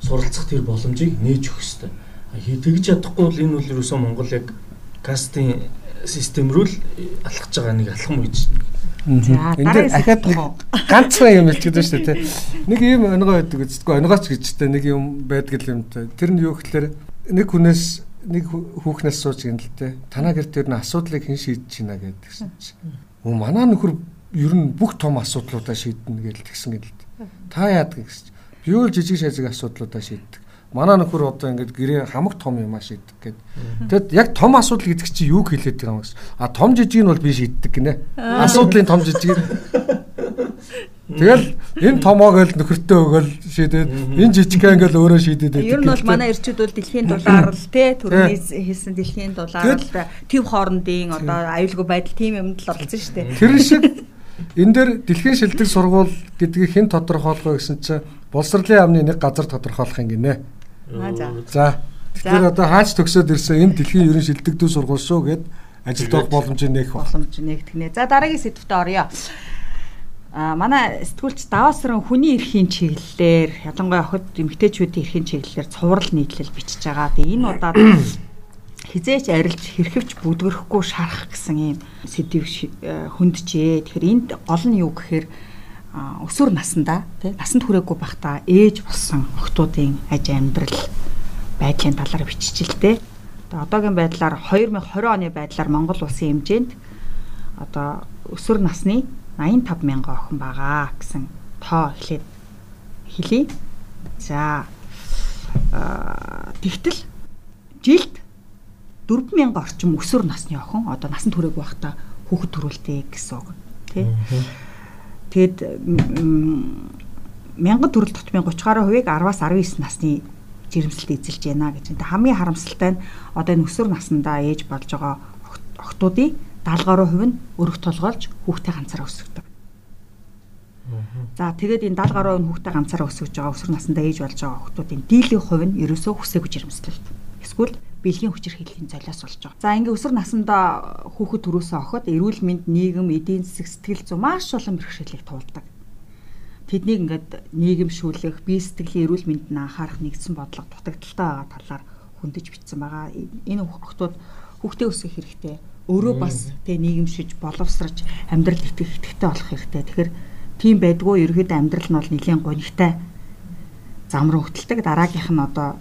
суралцах тэр боломжийг нээж өгөх хэрэгтэй. тэгж чадахгүй бол энэ бол ерөөсөө Монгол яг кастинг систем рүү л алхаж байгаа нэг алхам гэж За энэ дахиад нэг ганцхан юм байна шүү дээ. Нэг юм өнгөө байдаг үстгүй өнгөөч гэжтэй нэг юм байдаг юм те. Тэр нь юу гэхээр нэг хүнээс нэг хүүхнээс сууж гин л те. Танаа гэр тэр нь асуудлыг хэн шийдэж байна гэдгсэн чинь. Өө манаа нөхөр ер нь бүх том асуудлуудаа шийднэ гэж тэгсэн гэл. Та яадаг гэсэн. Би бол жижиг шажиг асуудлуудаа шийддэг манай нөхөр одоо ингээд гэрээ хамаг том юм шийддэг гэд. Тэгэд яг том асуудал гэдэг чинь юу хэлээд байгаа юм гэсэн. А том жижиг нь бол би шийддэг гинэ. Асуудлын том жижиг. Тэгэл энэ томоог л нөхөртөө өгөөл шийдээд энэ жижигхэн ингээл өөрөө шийдээд байдаг. Ер нь бол манай эрчүүд бол дэлхийн дулаар л те түрүүний хэлсэн дэлхийн дулаар л төв хоорондын одоо аюулгүй байдал тийм юмд л оролцсон шүү дээ. Тэр шиг энэ дээр дэлхийн шилдэг сургууль гэдгийг хэн тодорхойлгоо гэсэн чинь боловсролын яамны нэг газар тодорхойлох юм гинэ. За. Тэгэхээр одоо хаач төгсөөд ирсэн энэ дэлхийн ерөн шилдэгдүү сургууль шүү гэд ажилд авах боломж нээх боломж нээх гинэ. За дараагийн сэдвтэ орё. А манай сэтгүүлч даваасран хүний эрхийн чиглэлээр ялангуяа охид эмэгтэйчүүдийн эрхийн чиглэлээр цуврал нийтлэл бичиж байгаа. Тэгээ энэ удаад хизээч арилж хэрхэвч бүдгөрөхгүй шарах гэсэн ийм сэдвийг э, хүнджээ. Тэгэхээр энд гол нь юу гэхээр өсвөр насандаа тий насанд хүрээгүй байхдаа ээж болсон охтуудын аж амьдрал байдлын талаар биччихэлтэй. Одоо одоогийн байдлаар 2020 оны байдлаар Монгол улсын хэмжээнд одоо өсвөр насны 85 мянган охин байгаа гэсэн тоо эхлээд хэлье. За тэгтэл жилд 4000 орчим өсвөр насны охин одоо насанд хүрээгүй байхдаа хүүхэд төрүүлдэг гэсэн үг тий. Тэгэд мянган төрөл тотмын 30 гаруй хувийг 10-аас 19 насны жирэмслэлд эзэлж байна гэж. Хамгийн харамсалтай нь одоо энэ өсвөр насндаа ээж болж байгаа охтуудын 70 гаруй хувь нь өргөх толгойлж хүүхдээ ганцаараа өсгдөг. За тэгээд энэ 70 гаруй хүүхдээ ганцаараа өсгөж байгаа өсвөр насндаа ээж болж байгаа охтуудын дийлэн хувь нь ерөөсөө хүсээгүй жирэмслэлт. Эсвэл бэлгийн хүчирхийллийн золиос болж байгаа. За ингээ өсвөр насндаа хүүхэд төрөөсөө охот эрүүл мэнд, нийгэм, эдийн засаг, сэтгэл зүй маш олон бэрхшээлийг туулдаг. Тэднийг ингээд нийгэмшүүлэх, бие сэтгэлийн эрүүл мэндэд анхаарах нэгдсэн бодлого дутагдaltaй байгаа талаар хөндөж бичсэн байгаа. Энэ охтууд хүүхдээ өсгөх хэрэгтэй. Өөрөө бас тэг нийгэмшиж, боловсраж, амьдрал итгэх итгэвтэй болох хэрэгтэй. Тэгэхээр тийм байдгүй ерөөд амьдрал нь бол нэлийн гонигтай зам руу хөтэлдэг. Дараагийнх нь одоо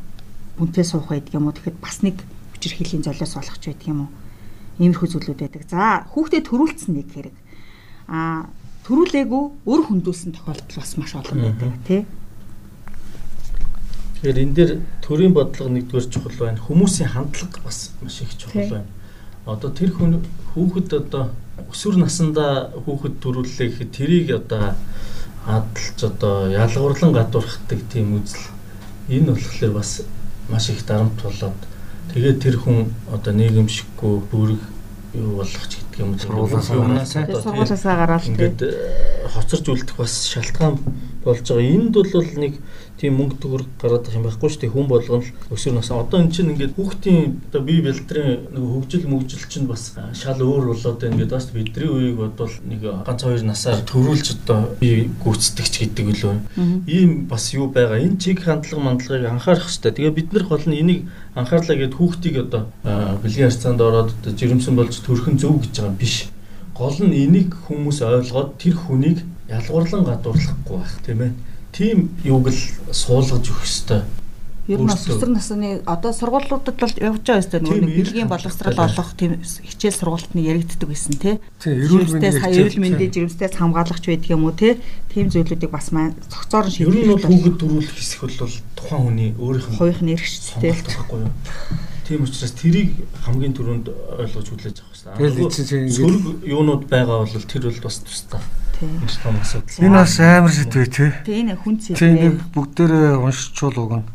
үнтэй суух байдаг юм уу тэгэхэд бас нэг хүчирхийллийн золиос ч байдаг юм уу иймэрхүү зүйлүүд байдаг. За хүүхдэд төрүүлсэн нэг хэрэг. Аа төрүүлээгүй өр хөндүүлсэн тохиолдол бас маш олон байдаг тий. Тэгэхээр энэ дээр төрийн бодлого нэгдүгээр чухал байна. Хүмүүсийн хандлага бас маш их чухал байна. Одоо тэр хүн хүүхэд одоо өсвөр насндаа хүүхэд төрүүллээ гэхэд тэрийг одоо хадалж одоо ялгуурлан гадуурхдаг тийм үзэл. Энэ болохоор бас маш их дарамт болоод тэгээд тэр хүн одоо нийгэмшиггүй бүрэг юу болгох ч гэдэг юм. Сургуулаасаа гараад ингээд э, хоцорж үлдэх бас шалтгаан болж байгаа. Энд бол нэг тийм мөнгө төгрөг гараад их юм байхгүй шүү дээ. Хүн болгоно л өсвөр нас. Одоо эн чинь ингээд хүүхдийн одоо бие бэлтрийн нэг хөгжил мөгжил чинь бас шал өөр болоод байна гэдэг бас бидний үеийг бодвол нэг ганц хоёр насаар төрүүлж одоо бие гүйцэтгэж гэдэг үлээ. Ийм бас юу байгаа. Энэ чиг хандлага мандлагыг анхаарах хэрэгтэй. Тэгээ бид нар гол нь энийг анхаарлаа гэд хүүхдийг одоо бэлгийн харьцаанд ороод одоо жирэмсэн болж төрхөн зөв гэж байгаа юм биш. Гол нь энийг хүмүүс ойлгоод тэр хүнийг ялгуурлан гадуурлахгүй байх тийм ээ тийм юуг л суулгаж өгөх ёстой. Ер нь өсвөр насны одоо сургуулиудад бол явж байгаа ёстой нөгөө нэг бэлгийн боловсрал олох тийм хичээл сургалтны яригддаг байсан тий. Эрүүл мэндийн эрүүл мэндийн жирэмстээс хамгаалагч байдаг юм уу тий. Тийм зүйлүүдийг бас маань цогцоор шийдэх. Ер нь бол хүүхэд төрүүлэх хэсэг бол тухайн хүний өөрийнх нь хувийнх нь эрхчтэй байхгүй юу? Тийм учраас тэрийг хамгийн түрүүнд ойлгож хүлээж авах хэрэгтэй. Тэгэл сөрөг юунууд байгаа бол тэр бол бас тустай. Тийм том асуудал. Энэ бас амар сэдвээ тий. Тийм энэ хүн сэдвээ. Тийм нэг бүгдээрээ уншичул уг нь.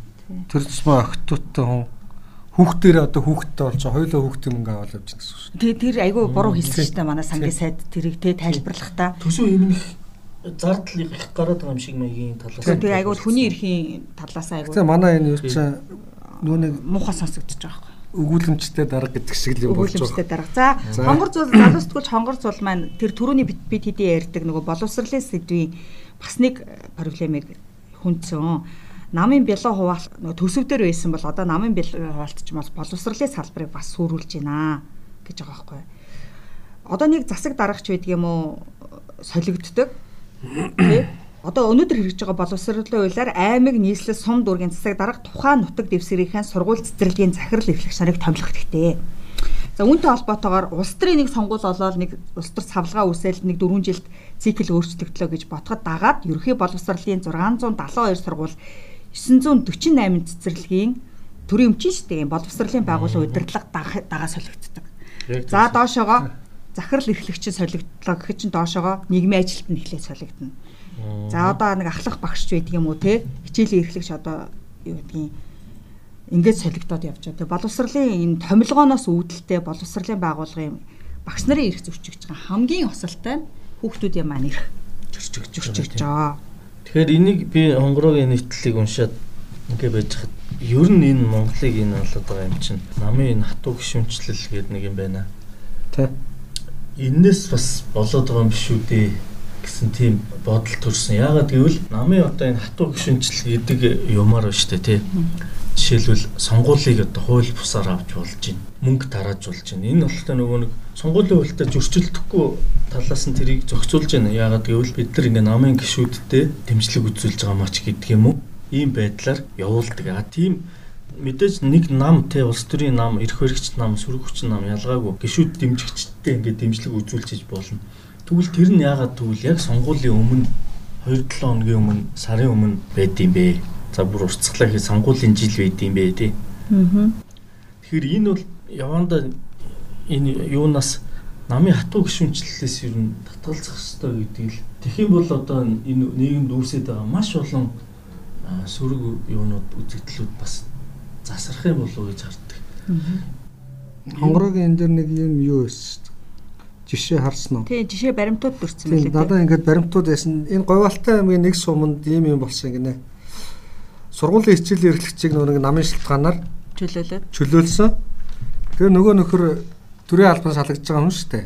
Тэр тусмаа охтуудтай хүн хүүхдээр одоо хүүхдтэй болж хоёулаа хүүхдийн мөнгө аваад явж гэсэн шүү. Тэгээ тэр айгүй буруу хэлсэн шүү дээ манай сангийн сайд тэрийг тэ тайлбарлах та. Төсөө эмнэх зардал их гараад байгаа юм шиг маягийн талаас. Тэгээ айгүй хүний эрхийн талаас айгүй. Тэгээ манай энэ юу чинь нөө нэг муухай сонсогдож байгаа өгүүлэмжтэй дарга гэдэг шиг л юм болж байгаа. Өгүүлэмжтэй дарга. За хонгор зул залуус тгүүлж хонгор зул маань тэр түрүүний бид хэдий ярьдаг нөгөө боловсролын сэдвийн бас нэг проблемыг хүндсэн. намын бялуу хуваалт төсөв дээр байсан бол одоо намын бялуу хуваалт ч бол боловсролын салбарыг бас сүрүүлж байна гэж байгаа байхгүй. Одоо нэг засаг дарагч байдаг юм уу солигддог. Тэ? Одоо өнөөдөр хэрэгжиж байгаа боловсролын хуулиар аймаг нийслэл сум дүүргийн засаг дарга тухайн нутаг дэвсгэрийн сургууль цэцэрлэгийн захирал эрхлэх шарыг томилох хэрэгтэй. За үүнтэй холбоотойгоор улс төрийн нэг сонгуул олоод нэг улс төр савлгаа үүсэл нэг 4 жилд цикл өөрчлөгдлөө гэж ботход дагаад ерөнхий боловсролын 672 сургууль 948 цэцэрлэгийн төрийн өмчин шүү дээ. Боловсролын байгууллага удирдлага дагаа солигддог. За доошоогоо захирал эрхлэгчин солигдлоо гэхэд чинь доошоогоо нийгмийн ажилтнанд эхлээд солигдно. За одоо нэг ахлах багшч байдаг юм уу те? Хичээлийн эрхлэгч одоо юу гэдгийг ингээд солигдоод явж байгаа. Тэгээ боловсролын энэ томилгооноос үүдэлтэй боловсролын байгууллагын багш нарын эрх зөрчигч байгаа хамгийн осолтой нь хүүхдүүдийн маань эрх зөрчигч зөрчигч байгаа. Тэгэхээр энийг би хонгорогийн нийтлэлийг уншаад ингээд байж хад ер нь энэ Монголыг энэ болоод байгаа юм чинь намын энэ хатуу гişүнчлэл гэдэг нэг юм байна. Тэ. Эннээс бас болоод байгаа юм биш үү дээ гэсэн тийм бодол төрсэн. Яагаад гэвэл намын одоо энэ хатуу гişүнчлэл гэдэг юмар ба штэ тий. Жишээлбэл сонгуулийг одоо хууль бусаар авч болж байна. Мөнгө тарааж болж байна. Энэ болохоор нөгөө нэг сонгуулийн хуультай зөрчилдөхгүй талаас нь тэрийг зохицуулж байна. Яагаад гэвэл бид нар ингээ намын гişүүдтэй дэмжлэг үзүүлж байгаа мач гэдэг юм уу? Ийм байдлаар явуулдаг. А тийм мэдээж нэг нам те улс төрийн нам, эрх хөрөгч нам, сүрэг хүчин нам ялгаагүй гişүүд дэмжигчтэй ингээ дэмжлэг үзүүлж болно. Тэгвэл тэр нь яагаад тэгвэл яг сонгуулийн өмнө 2-7 хоногийн өмнө сарын өмнө байд юм бэ? За бүр уртцглаа хий сонгуулийн жил байд юм бэ тий. Аа. Тэгэхээр энэ бол яванда энэ юунаас намын хатуу гişүнчлэлээс ер нь татгалзах хэрэгтэй гэдэг л юм бол одоо энэ нийгэмд үүсэж байгаа маш олон сөрөг юунууд үзэгдлүүд бас засрах юм болов уу гэж харддаг. Хонгорогийн энэ дэр нэг юм юу байсан жишээ харсан уу? Тийм жишээ баримтууд дүрцсэн байлээ. Надаа ингээд баримтууд байсан. Энэ Говьалтай аймгийн нэг суманд ийм юм болсон гинэ. Сургуулийн хичээлийн эрхлэгчийг нэг намын шалтгаанаар чөлөөлөд чөлөөлсөн. Тэгээ нөгөө нөхөр төрийн албан салгаж байгаа юм шүү дээ.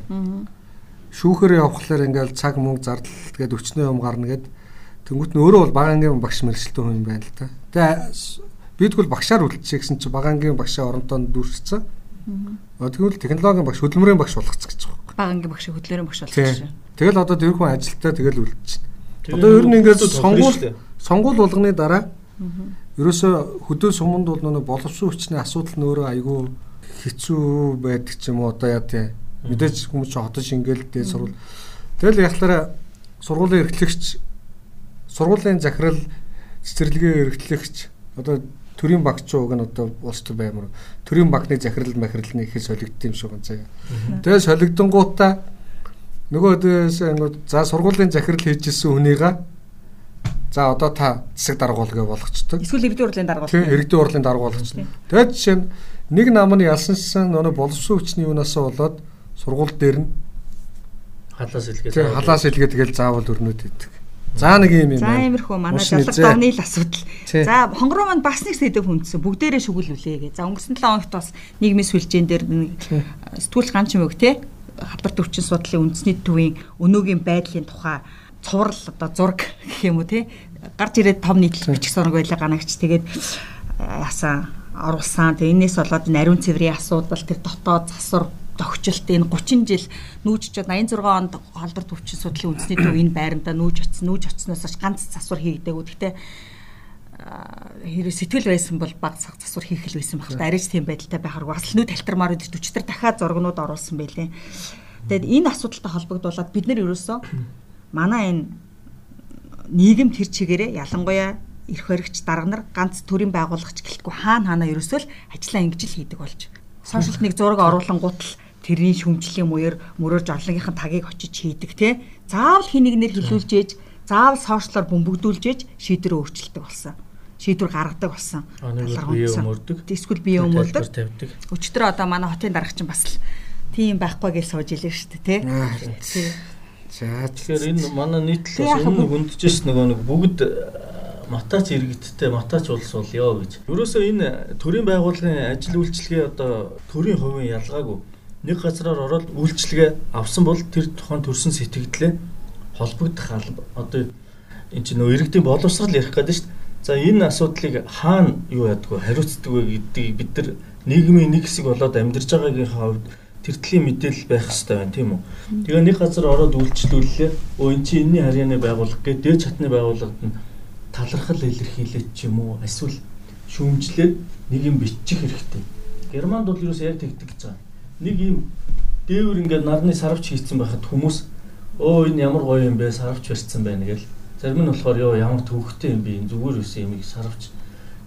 Шүүхээр явхлаар ингээл цаг мөнгө зардал тэгээд өчнөө юм гарна гэд тэнгуут нь өөрөө бол багаангийн багш мэрэгчлээ хүн юм байна л да. Тэгээ бид бол багшаар үлдчихэ гэсэн чи багаангийн багшаа оронтоонд дүүрсэн. Тэгвэл технологийн багш хөдөлмөрийн багш болгоц гэж байгаа багангийн багш хөдлөрийн багш болгосон. Тэгэл одоо тэр хүн ажилтаа тэгэл үлдчихэв. Одоо ер нь ингээд сонгуул сонгуул болгоны дараа ерөөсө хөдөө суманд бол нөгөө боловсон хүчний асуудал нөөрэ айгүй хэцүү байдаг ч юм уу одоо яа тий. Мэдээж хүмүүс ч хотож ингээл дээ сурвал. Тэгэл яхалаараа сургуулийн эрхлэгч сургуулийн захирал цэцэрлэгийн эрхлэгч одоо төрийн багч ууг нь одоо улс төр баймар төрийн банкны захирал махирлны ихэд солигдсон юм шиг байна. Тэгээ солигдонгуудаа нөгөө одоо за сургуулийн захирал хийжсэн хүнийгээ за одоо та засаг дарга болгоо болгочтой. Эсвэл иргэдийн урлын дарга болгоо. Тийм иргэдийн урлын дарга болгочтой. Тэгээд жишээ нь нэг нам нь ялсансан нөгөө боловсон хүчний юунаас болоод сургууль дээр нь халаас илгээ. Тийм халаас илгээ тэгэл заавал өрнөд идэг. За нэг юм юм. За иймэрхүү манай жалга давны л асуудал. За хонгороо манд бас нэг сэдв хүндсэн бүгдээрээ шүглүүлээ гэ. За өнгөрсөн 7 хоногт бас нийгмийн сүлжээн дээр нэг сэтгүүл ганч мөг те хадбар төвчин судлалын үндэсний төвийн өнөөгийн байдлын тухай цуврал одоо зураг гэх юм уу те гарч ирээд том нийтлэл бичих соног байлаа ганагч тэгээд яасан оруулсан. Тэгээ энээс болоод нариун цэврийн асуудал тэр дотоод засвар тогтчлт энэ 30 жил нүүж чад 86 онд холбор төвчин судлалын үндэсний төв энэ байрандаа нүүж очсон нүүж очсноос ганц засвар хийгдээгүй. Гэхдээ хэрэг сэтгэл байсан бол баг засвар хийх л байсан багт арайч тийм байдалтай байхаар бас л нүү талтармаар өдөж өчтөр дахиад зургнууд оруулсан байлээ. Тэгээд энэ асуудалтай холбогдуулаад бид нар ерөөсөө манай энэ нийгэм тэр чигээрээ ялангуяа эрх баригч дарга нар ганц төрийн байгууллагч гэлтгүй хаана хаана ерөөсөө л ажиллаа ингэж л хийдэг болж. Сошиалт нэг зураг оруулангууд л тэрний шүмжлийн муур мөрөөр жорлогийнхэн тагийг очиж хийдэг те. Заавал хэнийг нэр хилүүлж ээж, заавал сошиалоор бөмбөгдүүлж ээж шийдвэр өөрчилдөг болсон. Шийдвэр гаргадаг болсон. Бие өмөрдөг. Эсвэл бие өмөрдөг. Өчтөр одоо манай хотын дарагч нь бас л тийм байхгүй гэж сууж илээ шүү дээ те. За тэгэхээр энэ манай нийтлэлээс өмнө хүндчихсэн нөгөө нэг бүгд матач иргэдтэй матач улс болёо гэж. Ерөөсөө энэ төрийн байгууллагын ажил үйлчлэгээ одоо төрийн хувийн ялгаагүй нэг газараар ороод үйлчлэгээ авсан бол тэр тухайн төрсэн сэтгэлдлээ холбогдох одоо энэ чинь нөө иргэдийн боловсрал ярих гэдэг шүү дээ. За энэ асуудлыг хаана юу ядгүй хариуцдаг вэ гэдгийг бид нар нийгмийн нэг хэсэг болоод амьдарч байгаагийнхаа хувьд тэр төлийн мэдээлэл байх хэрэгтэй байна тийм үү. Тэгээ нэг газар ороод үйлчлүүллээ. Өө эн чинь энэний харьяаны байгууллага гэдэг дээд чатны байгууллагад нь талархал илэрхийлээд ч юм уу эсвэл шүүмжлээд нэг юм бичих хэрэгтэй. Германд бол юу ч яг тэгдэг гэж байгаа. Нэг юм дээвэр ингээд нарны сарвч хийцэн байхад хүмүүс өө энэ ямар гоё юм бэ сарвч барьсан байна гэл. Зарим нь болохоор ёо ямар төвхтэй юм бэ зүгээр үсэн юмыг сарвч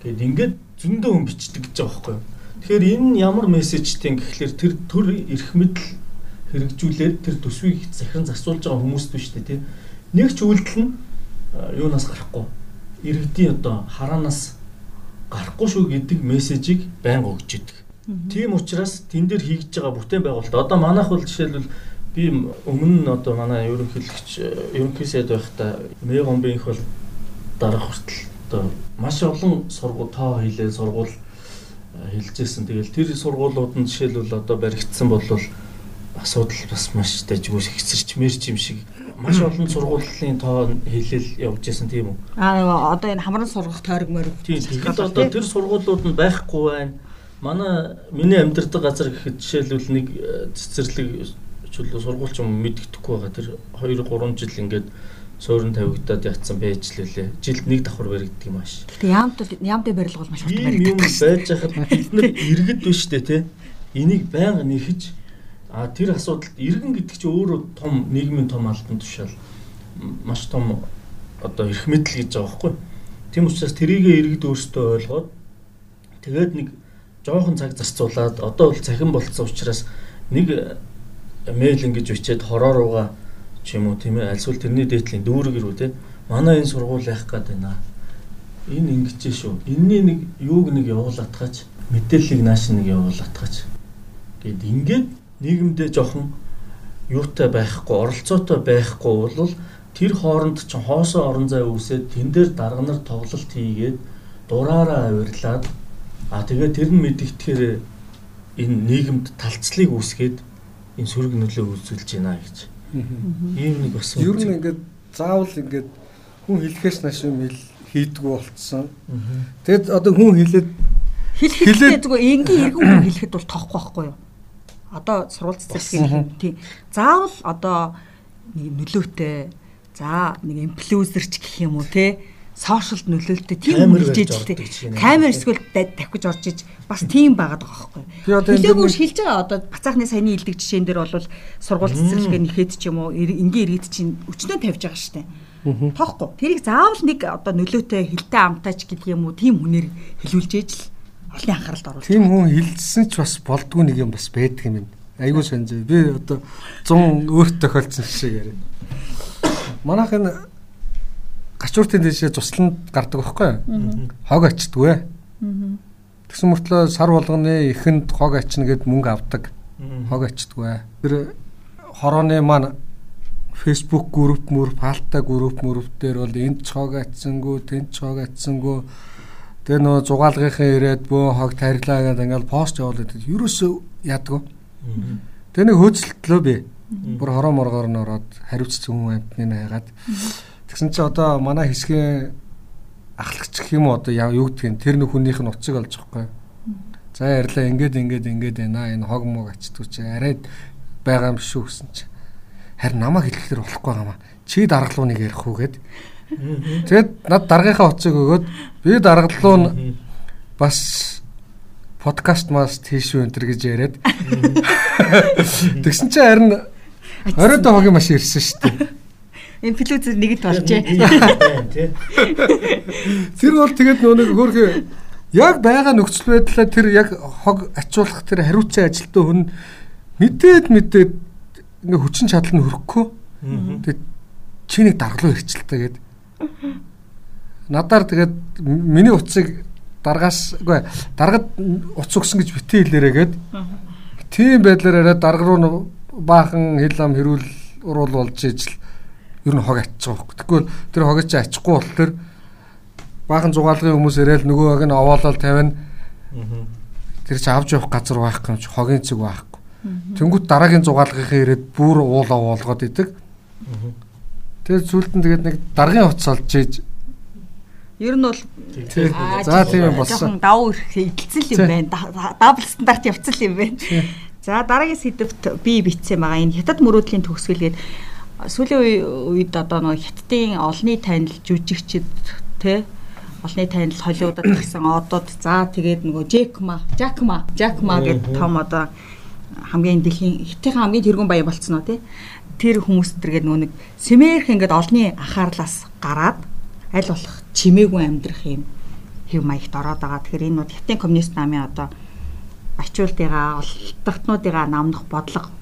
гэд ингээд зөндөө хүн бичдэг гэж байгаа байхгүй тэгэхээр энэ ямар мессежтэй гэхэлэр тэр төр эрх мэдэл хэрэгжүүлээд тэр төсвийг захиран засуулж байгаа хүмүүст биш үү те нэг ч үйлдэл нь юунаас гарахгүй. Иргэдийн одоо хараанаас гарахгүй шүү гэдэг мессежийг байнга өгч идэг. Тийм учраас тэн дээр хийж байгаа бүтээн байгуулалт одоо манайх бол жишээлбэл би өмнө нь одоо манай ерөнхийлөгч ерөнхий сайд байхдаа Мегомбинх бол дарах хүртэл одоо маш олон сургууль тоо хийлээ сургууль хэлжсэн. Тэгэл тэр сургуулиуд нь жишээлбэл одоо баригдсан бол асуудал бас маш дайггүй хэцэрч мэрч юм шиг маш олон сургуулийн тоо хэлэл явж байсан тийм үү? Аа одоо энэ хамран сургах тойрог мориг. Тийм. Тэгэхэд одоо тэр сургуулиуд нь байхгүй байна. Манай миний амьдардаг газар гэхэд жишээлбэл нэг цэцэрлэг чөлөө сургуульч юм мэддэхгүй байгаа. Тэр 2 3 жил ингээд суурин тавигдаад ятсан байж лээ. Жилд нэг давхар баригддаг юм ааш. Гэтэ яамд яамд барилга бол маш хурдан баригддаг. Юм байж хахад бид нар иргэд биш үү те. Энийг байнга нэхэж а тэр асуудалд иргэн гэдэг чинь өөрөө том нийгмийн том албан тушаал маш том одоо эрх мэдэл гэж байгаа байхгүй. Тийм учраас тэрийгэ иргэд өөрсдөө ойлгоод тэгээд нэг жоохон цаг зарцуулаад одоо бол цахим болцсон учраас нэг мэйл ингэж бичээд хороо руугаа ч юм уу тийм ээ альсвал тэрний дээдлийн дүүрэг рүү те манай энэ сургууль яах гээд байна? Энэ ингэж шүү. Энэний нэг юуг нэг явуулатгаач мэдээллийг нааш нэг явуулатгаач гэд ингээд нийгэмдээ жоохон юутай байхгүй оролцоотой байхгүй бол тэр хооронд ч хоосоо орон зай үүсээд тэн дээр дарга нар тоглолт хийгээд дураараа авирлаад а тэгээд тэр нь мэдгэтгэхээр энэ нийгэмд талцлыг үүсгээд энэ сөрөг нөлөө үзүүлж байна гэж. Ийм нэг бас ер нь ингээд заавал ингээд хүн хэлэхээс нааш юм хийдгүү болцсон. Тэгэд одоо хүн хэлээд хэлэхдээ зүгээр энгийн иргэн хүн хэлэхэд бол тоохгүй байхгүй юу? Одоо сурвалж цэцэрлэгийн тийм заавал одоо нэг нөлөөтэй за нэг инфлюенсерч гэх юм уу те сошиалд нөлөөлтөй тийм хэлжээж л камер эсвэл давхиж орж иж бас тийм байгаад байгаа байхгүй. Хэлээгүй шилж байгаа одоо бацаахны саяны илдэг жишээн дээр бол сургууль цэцэрлэгээ нэхэд ч юм уу энгийн иргэд чинь өчнөө тавьж байгаа штэ. Тоохгүй. Тэрийг заавал нэг одоо нөлөөтэй хилтэй амтаач гэдэг юм уу тийм хүнээр хэлүүлж ээж л олонний анхааралд оруулж. Тийм хүн хилдсэн ч бас болдгүй нэг юм бас байдаг юм байна. Айгуу санаж. Би одоо 100 өөрт тохиолдсон жишээ яриа. Манайх энэ гачууртын дэшээ тусланд гардаг байхгүй хог ачдгүй тэгсэн мөртлөө сар болгоны ихэнд хог ачна гэд мөнгө авдаг. Хог ачдгүй тэр хорооны маань Facebook групп мөр палта групп мөрөв дээр бол энд ч хог ачсангүй тэнд ч хог ачсангүй. Тэгээ нөө зугаалгынхаа ирээд бөө хог тарилаа гэдэг ингээл пост явуулдаг ерөөсөө ядгүй тэгээ нэг хөөцөлтлөө би. Бүр хороо моргоор нь ороод хариуцсан хүн амтны хайгаад Тэгсэн чи одоо манай хэсгийн ахлагч гэх юм уу одоо юу гэдгийг тэр нөхөнийх нь уцыг олж байгаа юм. За ярьлаа ингээд ингээд ингээд байна. Энэ хог мог ачдгүй чи арайд байгаа юм шүү гэсэн чи. Харин намайг хэлэхлээр болохгүй юм аа. Чи даргалууныг ярих уу гэд. Тэгэд над даргийнхаа уцыг өгөөд би даргалуу нь бас подкаст маст хийшүү энэ төр гэж яриад. Тэгсэн чи харин оройд хогийн маш ирсэн шүү дээ. Энэ флүүз нэгэд болжээ. Тэр бол тэгээд нөө нэг хөөрхөө яг байгаа нөхцөл байдлаа тэр яг хог ачуулах тэр хариуцсан ажилтаа хүн мэдээд мэдээд ингээ хүчин чадал нь хөрөхгүй. Тэгээд чи нэг даргалуу хэрчэлтэй гээд. Надаар тэгээд миний уцыг даргаас үгүй даргад уц өгсөн гэж битээ хэлээрээ гээд. Тийм байдлаар арай дарга руу баахан хил ам хэрүүл уруул болж ижил ер нь хог байгаа хөөх. Тэгвэл тэр хог чи ачихгүй бол тэр баахан зугаалгын хүмүүс ирээл нөгөө хог нь овоолол тавина. Тэр чи авч явах газар байх юм чи хогийн цэг байхгүй. Тэнгүүт дараагийн зугаалгынхаа ирээд бүр уул овоолгоод идэг. Тэгээд зүйлтэн тэгээд нэг даргын утас олж ийж Ер нь бол За тийм болсон. Давуу идэлцэн юм байна. Дабл стандарт явцсан юм байна. За дараагийн сэдвт би битсэн байгаа. Энэ хятад мөрөөдлийн төгсгөлгээд сүүлийн үед одоо нөгөө хятадын олонний танил жүжигчд те олонний танил холиудад гэсэн одод за тэгээд нөгөө Джекма, Жакма, Жакма гэдэг том одоо хамгийн дэлхийн хятадын хамгийн тэргүүн баян болцсон уу те тэр хүмүүс тэргээд нөгөө нэг сэмээрх ингээд олонний анхаарлаас гараад аль болох чимээгүй амьдрах юм хэв маягт ороод байгаа. Тэгэхээр энэ бол хятадын коммунист намын одоо ачуултыгаа олдтогтнуудыгаа намнах бодлого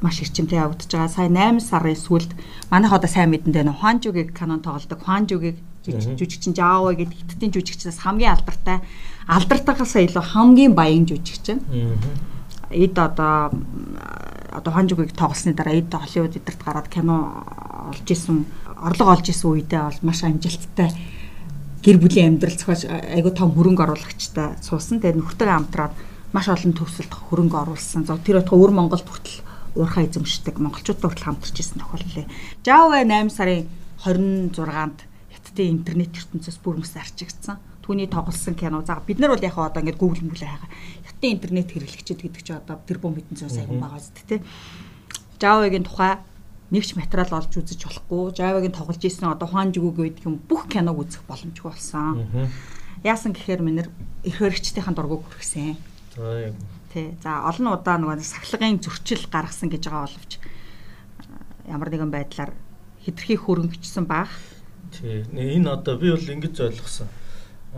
маш эрчимтэй явагдаж байгаа. Сая 8 сарын сүүлд манайх одоо сайн мэдэндээ нэ Хуанжугийг канон тоглодог. Хуанжугийг жүжигчин Жаава гэдэг хятадын жүжигчнээс хамгийн алдартай алдартаагаас илүү хамгийн баян жүжигчин. Эд одоо одоо Хуанжугийг тоглосны дараа эд Холливуд эдэрт гараад кино олж исэн орлого олж исэн үедээ бол маш амжилттай гэр бүлийн амьдрал зохиож айгуу том хөрөнгө оруулагчтай суусан. Тэгээд нөхдөйгээ хамтраад маш олон төвсөлд хөрөнгө оруулсан. За тэр отго өвөр Монголд хүртэл уурхай эзэмшдэг монголчуудтай хүртэл хамтарч ирсэн тохиолдол. Жаава 8 сарын 26-нд хятадын интернет ертөнцөөс бүр мөс арчигдсан. Түүний тоглосон кино. За бид нар бол яг одоо ингээд Google мүлээ хагаа. Хятадын интернет хэрэглэгчид гэдэг чинь одоо тэрбум хэдэн зуун сая хүн байгаа зү тэ. Жавагийн тухай нэгч материал олж үзэж болохгүй. Жавагийн тоглож исэн одоо Хуан Жигүүг гэдэг юм бүх киног үзэх боломжгүй болсон. Яасан гэхээр минер эх хөрөгчдийн дургуг хүргэсэн. Тий. За олон удаа нөгөө сахлагын зөрчил гаргасан гэж байгаа боловч ямар нэгэн байдлаар хитрхи хөрөнгөчсөн баг. Тий. Энэ одоо би бол ингэж ойлгосон.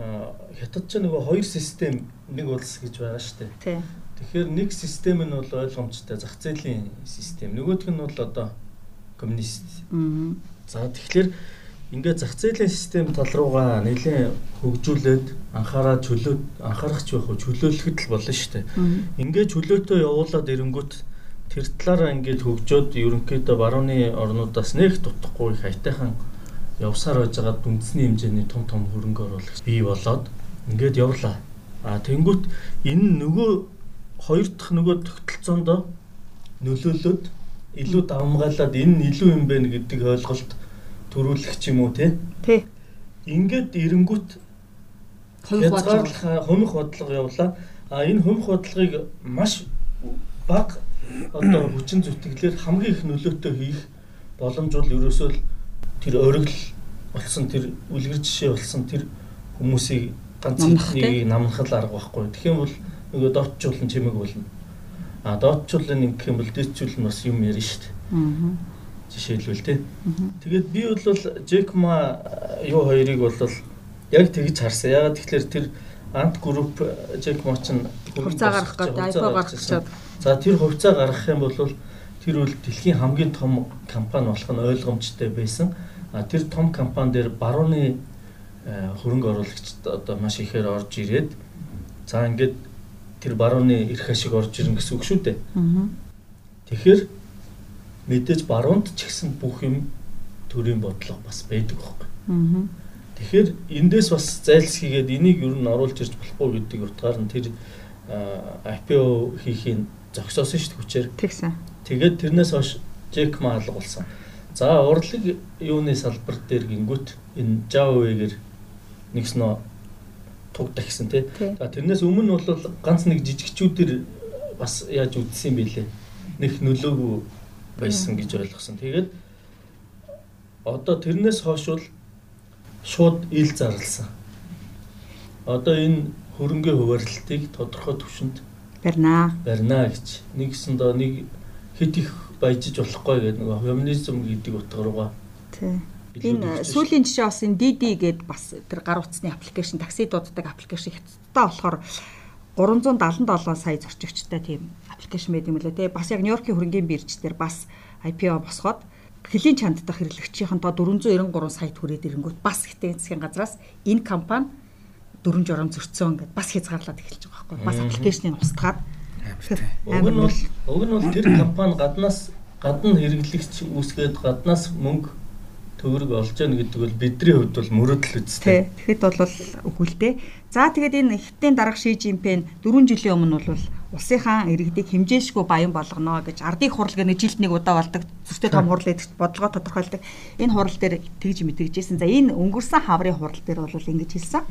А хятад ч нөгөө хоёр систем нэг улс гэж байгаа шүү дээ. Тий. Тэгэхээр нэг систем нь бол ойлгомжтой зах зээлийн систем. Нөгөөх нь бол одоо коммунист. За тэгэхээр ингээд зах зээлийн систем тал руугаа нэлээд хөгжүүлээд анхаараа чөлөө анхаарах ч байх уу чөлөөлөхөд л болно шүү дээ. Ингээд чөлөөтэй явуулаад ирэнгүүт тэр талаараа ингээд хөгжөөд ерөнхийдөө барууны орнуудаас нэг дутхгүй их айтайхан явсаар байж байгаа үндэсний хэмжээний том том хөрөнгө оруулагч бий болоод ингээд явлаа. А тэнгүүт энэ нөгөө хоёр дахь нөгөө тогтолцоонд нөлөөлөд илүү давмгаалаад энэ нь илүү юм байна гэдэг ойлголт төрүүлэх ч юм уу тий. Тий. Ингээд эренгүүт хязгаарлах хумх бодлого явуулаа. А энэ хумх бодлогыг маш бага одоо хүчин зүтгэлээр хамгийн их нөлөөтэй хийх боломж бол ерөөсөө тэр оргил болсон тэр үлгэр жишээ болсон тэр хүмүүсийг ганц нэг намнахал арга байхгүй. Тэгэх юм бол нөгөө дооцчулан чимэг болно. А дооцчулын нэг гэх юм бол дээдчүүл нь бас юм ярина шүү дээ. Аа. Жишээлбэл тий. Тэгээд би бол Джекма юу хоёрыг бол яг тэгж харсан. Ягаад тэгэхээр тэр Ант групп Джекма ч хувьцаа гаргах гэдэг айпо гаргах гэж. За тэр хувьцаа гаргах юм бол тэр бол дэлхийн хамгийн том компани болох нь ойлгомжтой байсан. А тэр том компани дээр барууны хөрөнгө оруулагчид одоо маш ихээр орж ирээд за ингээд тэр барууны эрх ашиг орж ирнэ гэсэн үг шүү дээ. Тэгэхээр мэдээж баруунд ч гэсэн бүх юм төрийн бодлого бас байдаг байхгүй. Тэгэхээр эндээс бас зайлсхийгээд энийг ер нь оруулж ирж болохгүй гэдэг утгаар нь тэр IPO хийхийг зогсоосон шүү дээ хүчээр. Тэгсэн. Тэгээд тэрнээс хойш Джек Ма алга болсон. За урлаг юуны салбар дээр гингүүт энэ Java-гээр нэгснөө тугдах гэсэн тий. За тэрнээс өмнө бол ганц нэг жижигчүүдэр бас яаж үдсэн юм бэлээ. Нэг нөлөөгүй байсан гэж ойлгосон. Тэгээд одоо тэрнээс хойш бол шууд ил зарлсан. Одоо энэ хөрөнгө хуваарлтыг тодорхой түвшинд барина. Барина гэж. Нэгсэндээ нэг хэд их баяжиж болохгүй гэдэг нэг феминизм гэдэг утгаараа. Тий Энэ сүүлийн жишээ бас энэ DD гээд бас тэр гар утасны аппликейшн такси дууддаг аппликейшн хятадтай болохоор 377 сая зорчигчтай тийм аппликейшн байт юм лээ те бас яг Нью-Йоркийн хөрөнгөний бирж дээр бас IPO босгоод хөлийн чанд дахь хэрэглэгчийн тоо 493 сая түрээд ирэнгүүт бас хитэн засгийн газраас энэ компани дөрөн журам зөрчсөн ингээд бас хязгаарлаад эхэлж байгаа байхгүй бас аппликейшнийг устгаад уг нь бол уг нь бол тэр компани гаднаас гадна хэрэглэгч үүсгээд гаднаас мөнгө төгрөг олж яана гэдэг бол бидний хувьд бол мөрөөдөл үстэй. Тэгэхэд бол үгүй л дээ. За тэгээд энэ хятадын дарга Ши Жинпен 4 жилийн өмнө бол улсынхаа иргэдийг хэмжээшгүй баян болгоно гэж ардын хурал гэх нэг жилд нэг удаа болдог зүрхтэй том хурал гэдэг бодлогоо тодорхойлдог. Энэ хурал дээр тэгж мэдэгжсэн. За энэ өнгөрсөн хаврын хурал дээр бол ингэж хэлсэн.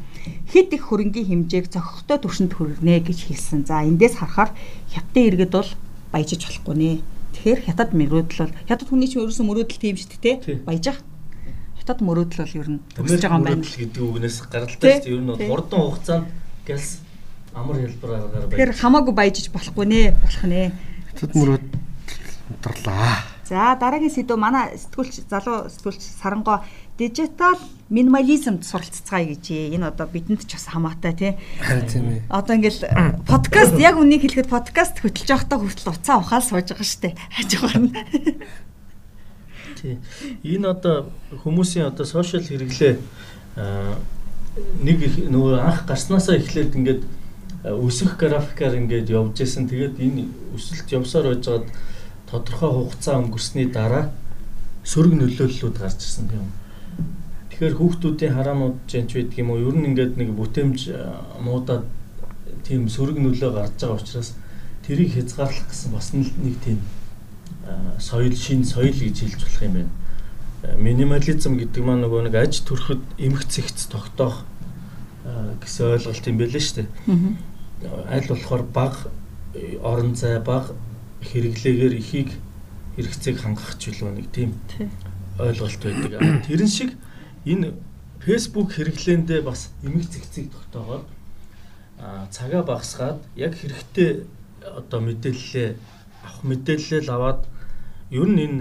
Хэд их хөрөнгийн хэмжээг зохихтой түвшинд хүргэнэ гэж хэлсэн. За эндээс харахаар хятадын иргэд бол баяжиж болохгүй нэ. Тэгэхээр хятад мөрөөдөл бол хятад хүний чинь ерөөсөн мөрөөдөл тийм шүү дээ, тэ? Баяжих хятад мөрөөдөл бол ер нь төгсөж байгаа юм байна. гэдэг үгнээс гаралтай шүү дээ. Ер нь бол хурдан хугацаанд гэлс амар хэлбэрээр баяж. Тэгэхээр хамаагүй баяжиж болохгүй нэ болох нэ. Тэд мөрөд унтарлаа. За дараагийн сэдв манай сэтгүүлч залуу сэтгүүлч Сарангоо дижитал минимализмд суралццгаая гэж энэ одоо бидэнд ч бас хамаатай тий. Харин тийм ээ. Одоо ингээл подкаст яг үнийг хэлэхэд подкаст хөтлж явахдаа хүртэл уцаа ухаал сууж байгаа штэ. Хажуугаар нь. Тий. Энэ одоо хүмүүсийн одоо сошиал хэрэглээ нэг нөгөө анх гарснаасаа эхлээд ингээд өсөх графикаар ингээд явж исэн. Тэгээд энэ өсөлт явсаар байжгаад тодорхой хугацаа өнгөрсний дараа сөрөг нөлөөллүүд гарч ирсэн юм. Тэгэхээр хүүхдүүдийн хараанууд жинч байдаг юм уу? Ер нь ингээд нэг бүтээмж муудаад тийм сөрөг нөлөө гарч байгаа учраас тэрийг хязгаарлах гэсэн бас нэг тийм соёл шин соёл гэж хэлж болох юм байна. Минимализм гэдэг маань нөгөө нэг аж төрөхөд эмх цэгц тогтоох гэсэн ойлголт юм байлээ шүү дээ аль болохоор баг орон зай баг хэрэглээгээр ихийг хэрэгцээг хангах ч билүү нэг тийм ойлголт байдаг. Тэрэн шиг энэ Facebook хэрэглээндээ бас эмэг цэгцийг тогтоогоод цагаа багасгаад яг хэрэгтэй одоо мэдээлэлээ авах мэдээлэл аваад ер нь энэ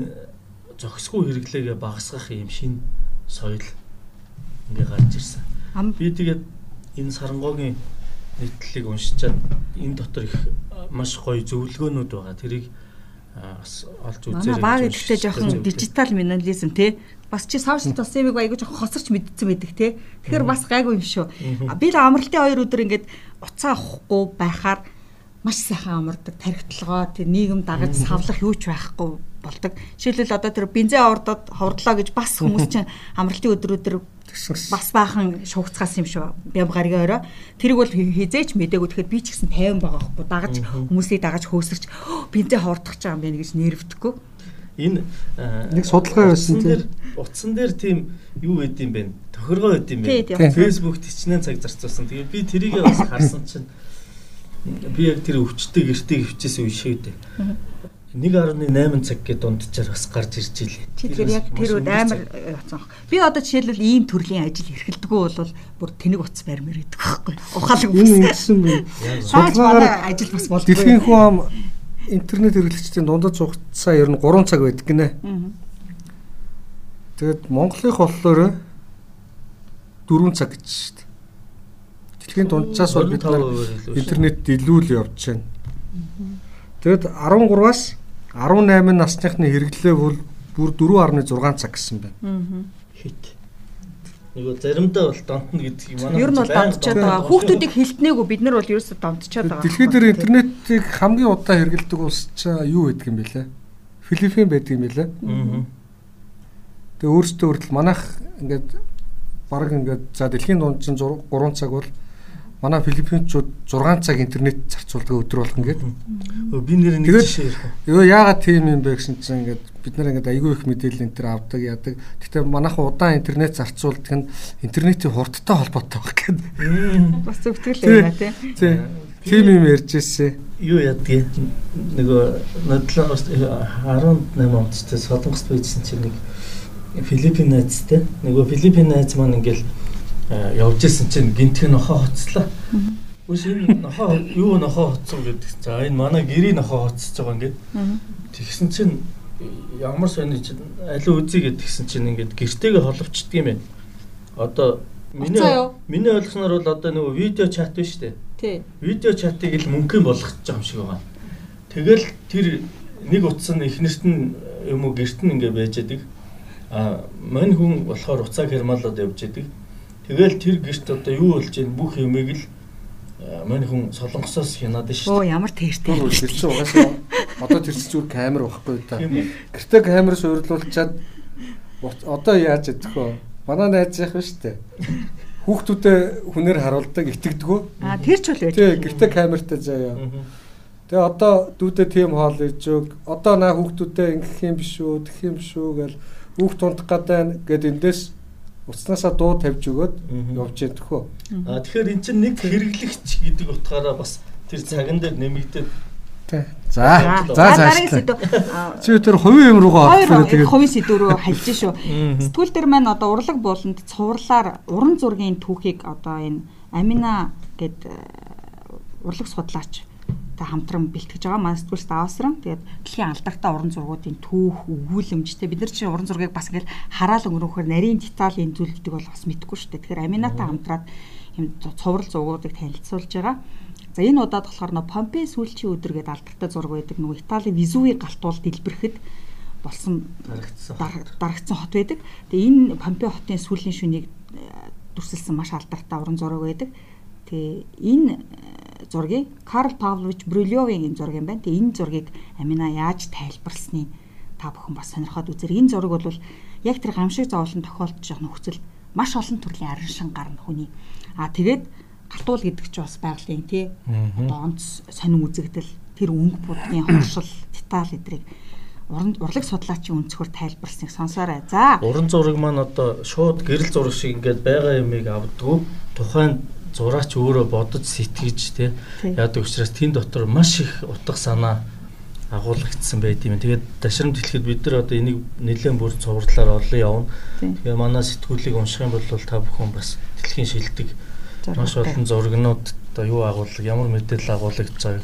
зохисгүй хэрэглээгээ багасгах юм шин соёл ингээ гарч ирсэн. Би тэгээд энэ сарангогийн нийтлэлийг уншичаад энэ дотор их маш гоё зөвлөгөөнүүд байгаа. Тэрийг бас олж үзээрэй. Манай баг ихтэй жоохон дижитал минимализм те бас чи сошиал тосымыг айгуу жоохон хоцорч мэдсэн байдаг те. Тэгэхээр бас гайгүй юм шүү. Би л амралтын хоёр өдөр ингээд уцаа авахгүй байхаар маш сайхан амардаг тархитлагоо тэр нийгэм дагаж савлах юу ч байхгүй болдог. Жишээлбэл одоо тэр бензин ордод ховрлоо гэж бас хүмүүс чинь амралтын өдрүүдэр бас баахан шуугцгаас юм шүү. Бям гаргийн орой. Тэрийг бол хизээч мдээгүй тэгэхээр би ч гэсэн 50 байгаа байхгүй. Дагаж хүмүүсийг дагаж хөөсөрч бензин ховордох гэж байгаа юм байна гэж нэрвдэхгүй. Энэ нэг судалгаа байсан тийм утсан дээр тийм юу байд юм бэ? Тохиргоо байд юм бэ? Facebook төчнэн цаг зарцуулсан. Тэгээ би тэрийг бас харсан чинь би яг тэр өвчтөй гэртээ хөвчээс үе шээ дээ. 1.8 цаг гэдэг дундчаар бас гарч ирж илээ. Тэгэхээр яг тэр үед амар яцсан. Би одоо жишээлбэл ийм төрлийн ажил эрхэлдэггүй бол бүр тэнэг утас барьмаар идэг байхгүй. Ухаалаг ингэсэн бэ. Судалгаар ажил бас болдог. Дэлхийн хүн интернет хэрэглэгчдийн дундад хугацаа ер нь 3 цаг байдаг гинэ. Тэгэд Монголынх болохоор 4 цаг гэж шүү дээ. Дэлхийн дунджаас бол бид интернет илүү л явж байна. Тэгэд 13-аас 18 насныхны хэрэглээ бол бүр 4.6 цаг гэсэн байна. Хит. Нөгөө заримдаа бол донтно гэдгийг манай Ер нь бол донтчод байгаа. Хүүхдүүдийг хилтнээгүй бид нар бол ерөөсөө донтчод байгаа. Дэлхийд дээр интернетийг хамгийн удаа хэрэглэдэг улс ч юу байдаг юм бэлээ? Филиппин байдаг юм бэлээ. Тэгээ өөрсдөө хүртэл манайх ингээд баг ингээд за дэлхийн дунд чинь 3 цаг бол манай филиппинчууд 6 цаг интернет зарцуулдаг өдөр болгон гээд. Би нэр нэг жишээ ярих. Йоо яагаад тийм юм бэ гэсэн чинь ингээд бид нар ингээд айгүй их мэдээлэл энэ төр авдаг яадаг. Гэхдээ манайхан удаан интернет зарцуулдаг нь интернетийн хурдтай холбоотой баг гэдэг. Бас зөвтгөл байна тий. Тий. Тийм юм ярьж ирсэн. Юу ядгийг нөгөө нодлоос 18 онд ч солонгост байжсэн чинь нэг Филиппин найзтай. Нөгөө Филиппин найз маань ингээл Э, явж исэн чинь гинтг нохоо хоцлоо. Үс энэ нохоо юу нохоо хоцсон гэдэг. За энэ манай гэрийн нохоо хоцсож байгаа ингээд. Тэгсэн чинь ямар сони чинь аливаа үзье гэдгсэн чинь ингээд гэртэйгээ холбочдөг юм байна. Одоо миний миний ойлгосноор бол одоо нөгөө видео чат биш үү? Тий. Видео чатыг л мөнгөн болгож байгаа юм шиг байгаа. Тэгэл тэр нэг утас нь эхнэрт нь юм уу гэрт нь ингээ байж байдаг. А мань хүн болохоор уцаа хермалаад явж байдаг. Тэгэл тэр гэрт одоо юу болж ийн бүх юмыг л мань хүн солонгосоос хянаад шүү. Оо ямар тэртэй. Тэрч угаасаа одоо тэрч зүгээр камер байхгүй та. Гэртээ камер суйрлуулчаад одоо яаж ядах вэ? Манай найз яах вэ штэ. Хүүхдүүдэд хүнээр харуулдаг итгэдэггүй. Аа тэр ч үл байж. Тий, гэртээ камертай заяа. Тэгээ одоо дүүдээ тийм хоол ээж өг. Одоо наа хүүхдүүдээ ингэх юм биш үү, тэх юм биш үү гэл хүүхд тунтах гэдэг гээд эндээс уцнаасаа дуу тавьж өгөөд явж ядхөө. А тэгэхээр эн чинь нэг хэрэглэгч гэдэг утгаараа бас тэр цаган дээр нэмэгдээд Тий. За. За цааш. Чи тэр хувийн юм руугаа орлоо. Тэгээд хувийн сэдв рүү хальж шүү. Сэтгүүл дээр маань одоо урлаг бууланд цувралаар уран зургийн түүхийг одоо энэ Амина гэд э, урлаг судлаач та хамтран бэлтгэж байгаа. Манай сэтгүүлс даваасран. Тэгээд дэлхийн алдартай уран зургуудын түүх, өгүүлэмжтэй. Бид нар чинь уран зургийг бас ингээл хараал өнгөрөхөөр нарийн деталь энэ зүйлүүдийг бол бас мэдэхгүй шүү дээ. Тэгэхээр Аминатай хамтраад юм цуврал зургуудыг танилцуулж байгаа. За энэ удаад болохоор нөө Помпей сүүлчийн өдөр гэдэг алдартай зураг байдаг. Нөгөө Италийн Визуви галтуул дэлбэрэхэд болсон дарагдсан хот байдаг. Тэгээ энэ Помпей хотын сүүлийн шүнийг э, дүрсэлсэн маш алдартай уран зураг байдаг. Тэгээ энэ зургийг Карл Павлович Брюлевийн энэ зураг юм байна. Тэгээ энэ зургийг Амина яаж тайлбарласныг та бүхэн бас сонирхоод үзэр. Энэ зураг бол яг тэр гамшиг зовлон тохиолдож байгаа нөхцөл маш олон төрлийн арин шин гарна хүний. Аа тэгээд галтуул гэдэг чинь бас байгалийн тий одоо онц сонин үзэгдэл тэр өнгө будгийн хоршил деталь эдрийг урлаг судлаачийн өнцгөр тайлбарласныг сонсоорой. За. Уран зураг маань одоо шууд гэрэл зураг шиг ингээд байгаа юмыг авдггүй тухайн зураач өөрөө бодож сэтгэж тий яадаг учраас тэн дотор маш их утга санаа агуулгдсан байт юм. Тэгээд ташрамт хэлэхэд бид нар одоо энийг нэлээд бүр цувралаар олон явна. Тэгээ манай сэтгүүлийг унших юм бол та бүхэн бас дэлхийн шилдэг маш олон зургнууд одоо юу агуулга ямар мэдээлэл агуулгаж байгааг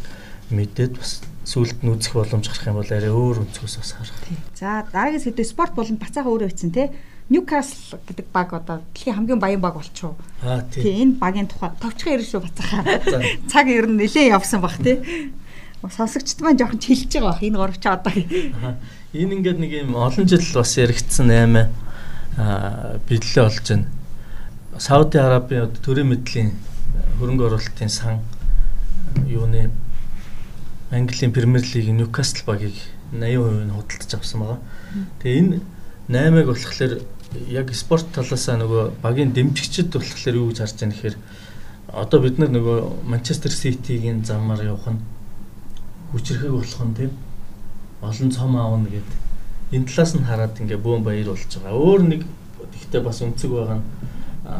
мэдээд бас сүулт нь үзэх боломж гарах юм бол арай өөр өнцгөөс бас харах. За дараагийн сэдв спорт болон бацаахан өөрөө бичсэн тий. Ньюкасл гэдэг баг одоо дэлхийн хамгийн баян баг болчихоо. Аа тий. Энэ багийн тухай товчхон ирэн шүү бацаахан. Цаг ер нь нэлээ явсан баг тий. Сонсогчд маань жоохон чилж байгаа баг энэ горовч одоо. Энэ ингээд нэг юм олон жил бас яригдсан 8 аа бидлээ болж байна Сауди Арабын төрийн мэдлийн хөрөнгө оруулалтын сан юуны Английн Премьер Лигийн Ньюкасл багийг 80% нь худалдаж авсан байгаа. Тэгээ энэ 8-ыг болохоор яг спорт талаасаа нөгөө багийн дэмжигчд болохоор юу гэж харж байгаа нэхэр одоо бид нар нөгөө Манчестер Ситигийн замаар явах нь хүчрэхэг болох нь тийм олон цом аавна гэд энэ талаас нь хараад ингээ бөөн баяр болж байгаа. Өөр нэг ихтэй бас өнцөг байгаа нь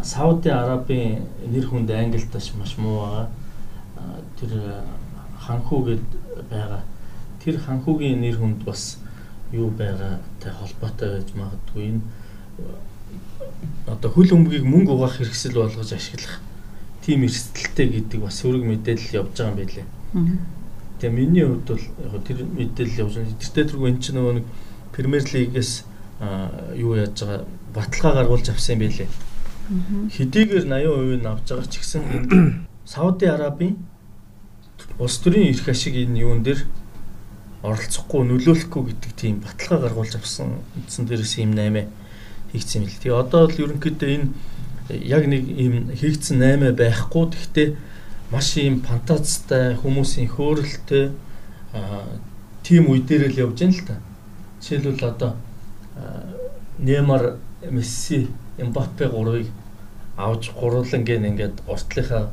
Сауди Арабын нэр хүнд Англид маш маш муу байгаа. Тэр ханхуу гэд байгаа. Тэр ханхуугийн нэр хүнд бас юу байгаатай холбоотой байж магадгүй энэ одоо хөл өмгийг мөнгө угаах хэрэгсэл болгож ашиглах тим эрсдэлтэй гэдэг бас сөрөг мэдээлэл явж байгаа юм байлээ. Тэгээ миний хувьд бол яг тэр мэдээлэл явж байгаа. Тэртээ тэргүй эн чинь нөгөө нэг Премьер лигээс юу яаж байгаа баталгаа гаргуулж авсан юм байлээ хэдийгээр 80% нь авч байгаа ч гэсэн Сауди Арабын улс төрийн эрх ашиг энэ юун дээр оролцохгүй нөлөөлөхгүй гэдэг тийм баталгаа гаргуулж авсан үндсэн дээрээс юм 8 хийгдсэн юм л. Тэгээ одоо бол ерөнхийдөө энэ яг нэг ийм хийгдсэн 8 байхгүй гэхдээ маш ийм фантазтай хүмүүсийн хөөрөлтэй тийм үе дээр л явж байна л та. Жишээлбэл одоо Неймар, Месси Эмбапе гурвыг авч гурлан гэн ингээд уртлынхаа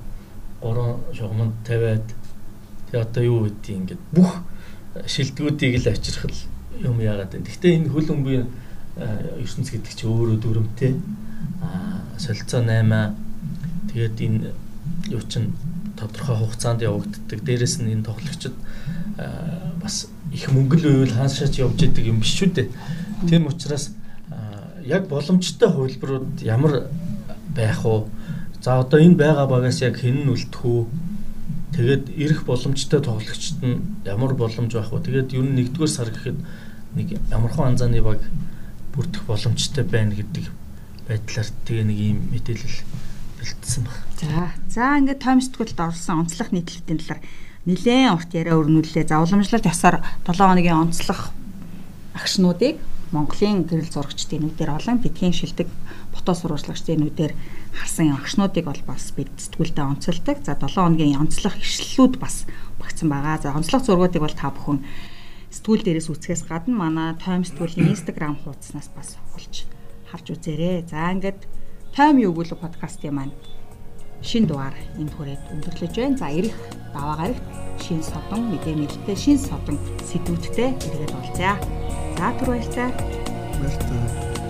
гурван шугамд тавиад тэгээ одоо юу гэдгийг ингээд бүх шилдэгүүдийг л авчрах юм яагаад вэ? Гэхдээ энэ хөл өмгийн ертөнц гэдэг чинь өөрөө дүрмтэй. Солилцоо 8 тэгээд энэ юу чин тодорхой хугацаанд явагддаг. Дээрэс нь энэ тоглогчид бас их мөнгө л байвал хаашаач явж идэг юм биш шүү дээ. Тийм учраас яг боломжтой хувилбарууд ямар байх уу? За одоо энэ байгаа багаас яг хэн нь үлдэх үү? Тэгээд ирэх боломжтой тоглогчд нь ямар боломж байх вэ? Тэгээд ер нь нэгдүгээр сар гэхэд нэг ямархан анзааны баг бүрдэх боломжтой байна гэдэг байдлаар тэгээ нэг ийм мэдээлэл бэлдсэн баг. За. За ингээд тайм сэтгүүлд орсон онцлог нийтлэлтийн талаар нэлээд урт яриа өрнүүлээ. За уламжлалт ёсоор 7 хоногийн онцлог агшнуудыг Монголын гэрэл зурагчдын нүдээр олон бидгийн шилдэг фото сурвалжлагчдын нүдээр харсан агшнуудыг бол бас бид сэтгүүлдээ онцолдог. За 7 хоногийн онцлог ишлэлүүд бас багцсан байгаа. За онцлог зургуудыг бол та бүхэн сэтгүүл дээрээс үзэхээс гадна манай Time сэтгүүлийн Instagram хуудаснаас бас олж харж үзээрэй. За ингээд Time юу гүйл подкастын маань шин дугаар энэ хүрээд өндөрлөж байна. За ирэх даваа гарагт шин содон мэдээ мэдтэй шин содон сэдвүүдтэй эргээд уулзъя. За түр баярлалаа. Баярлалаа.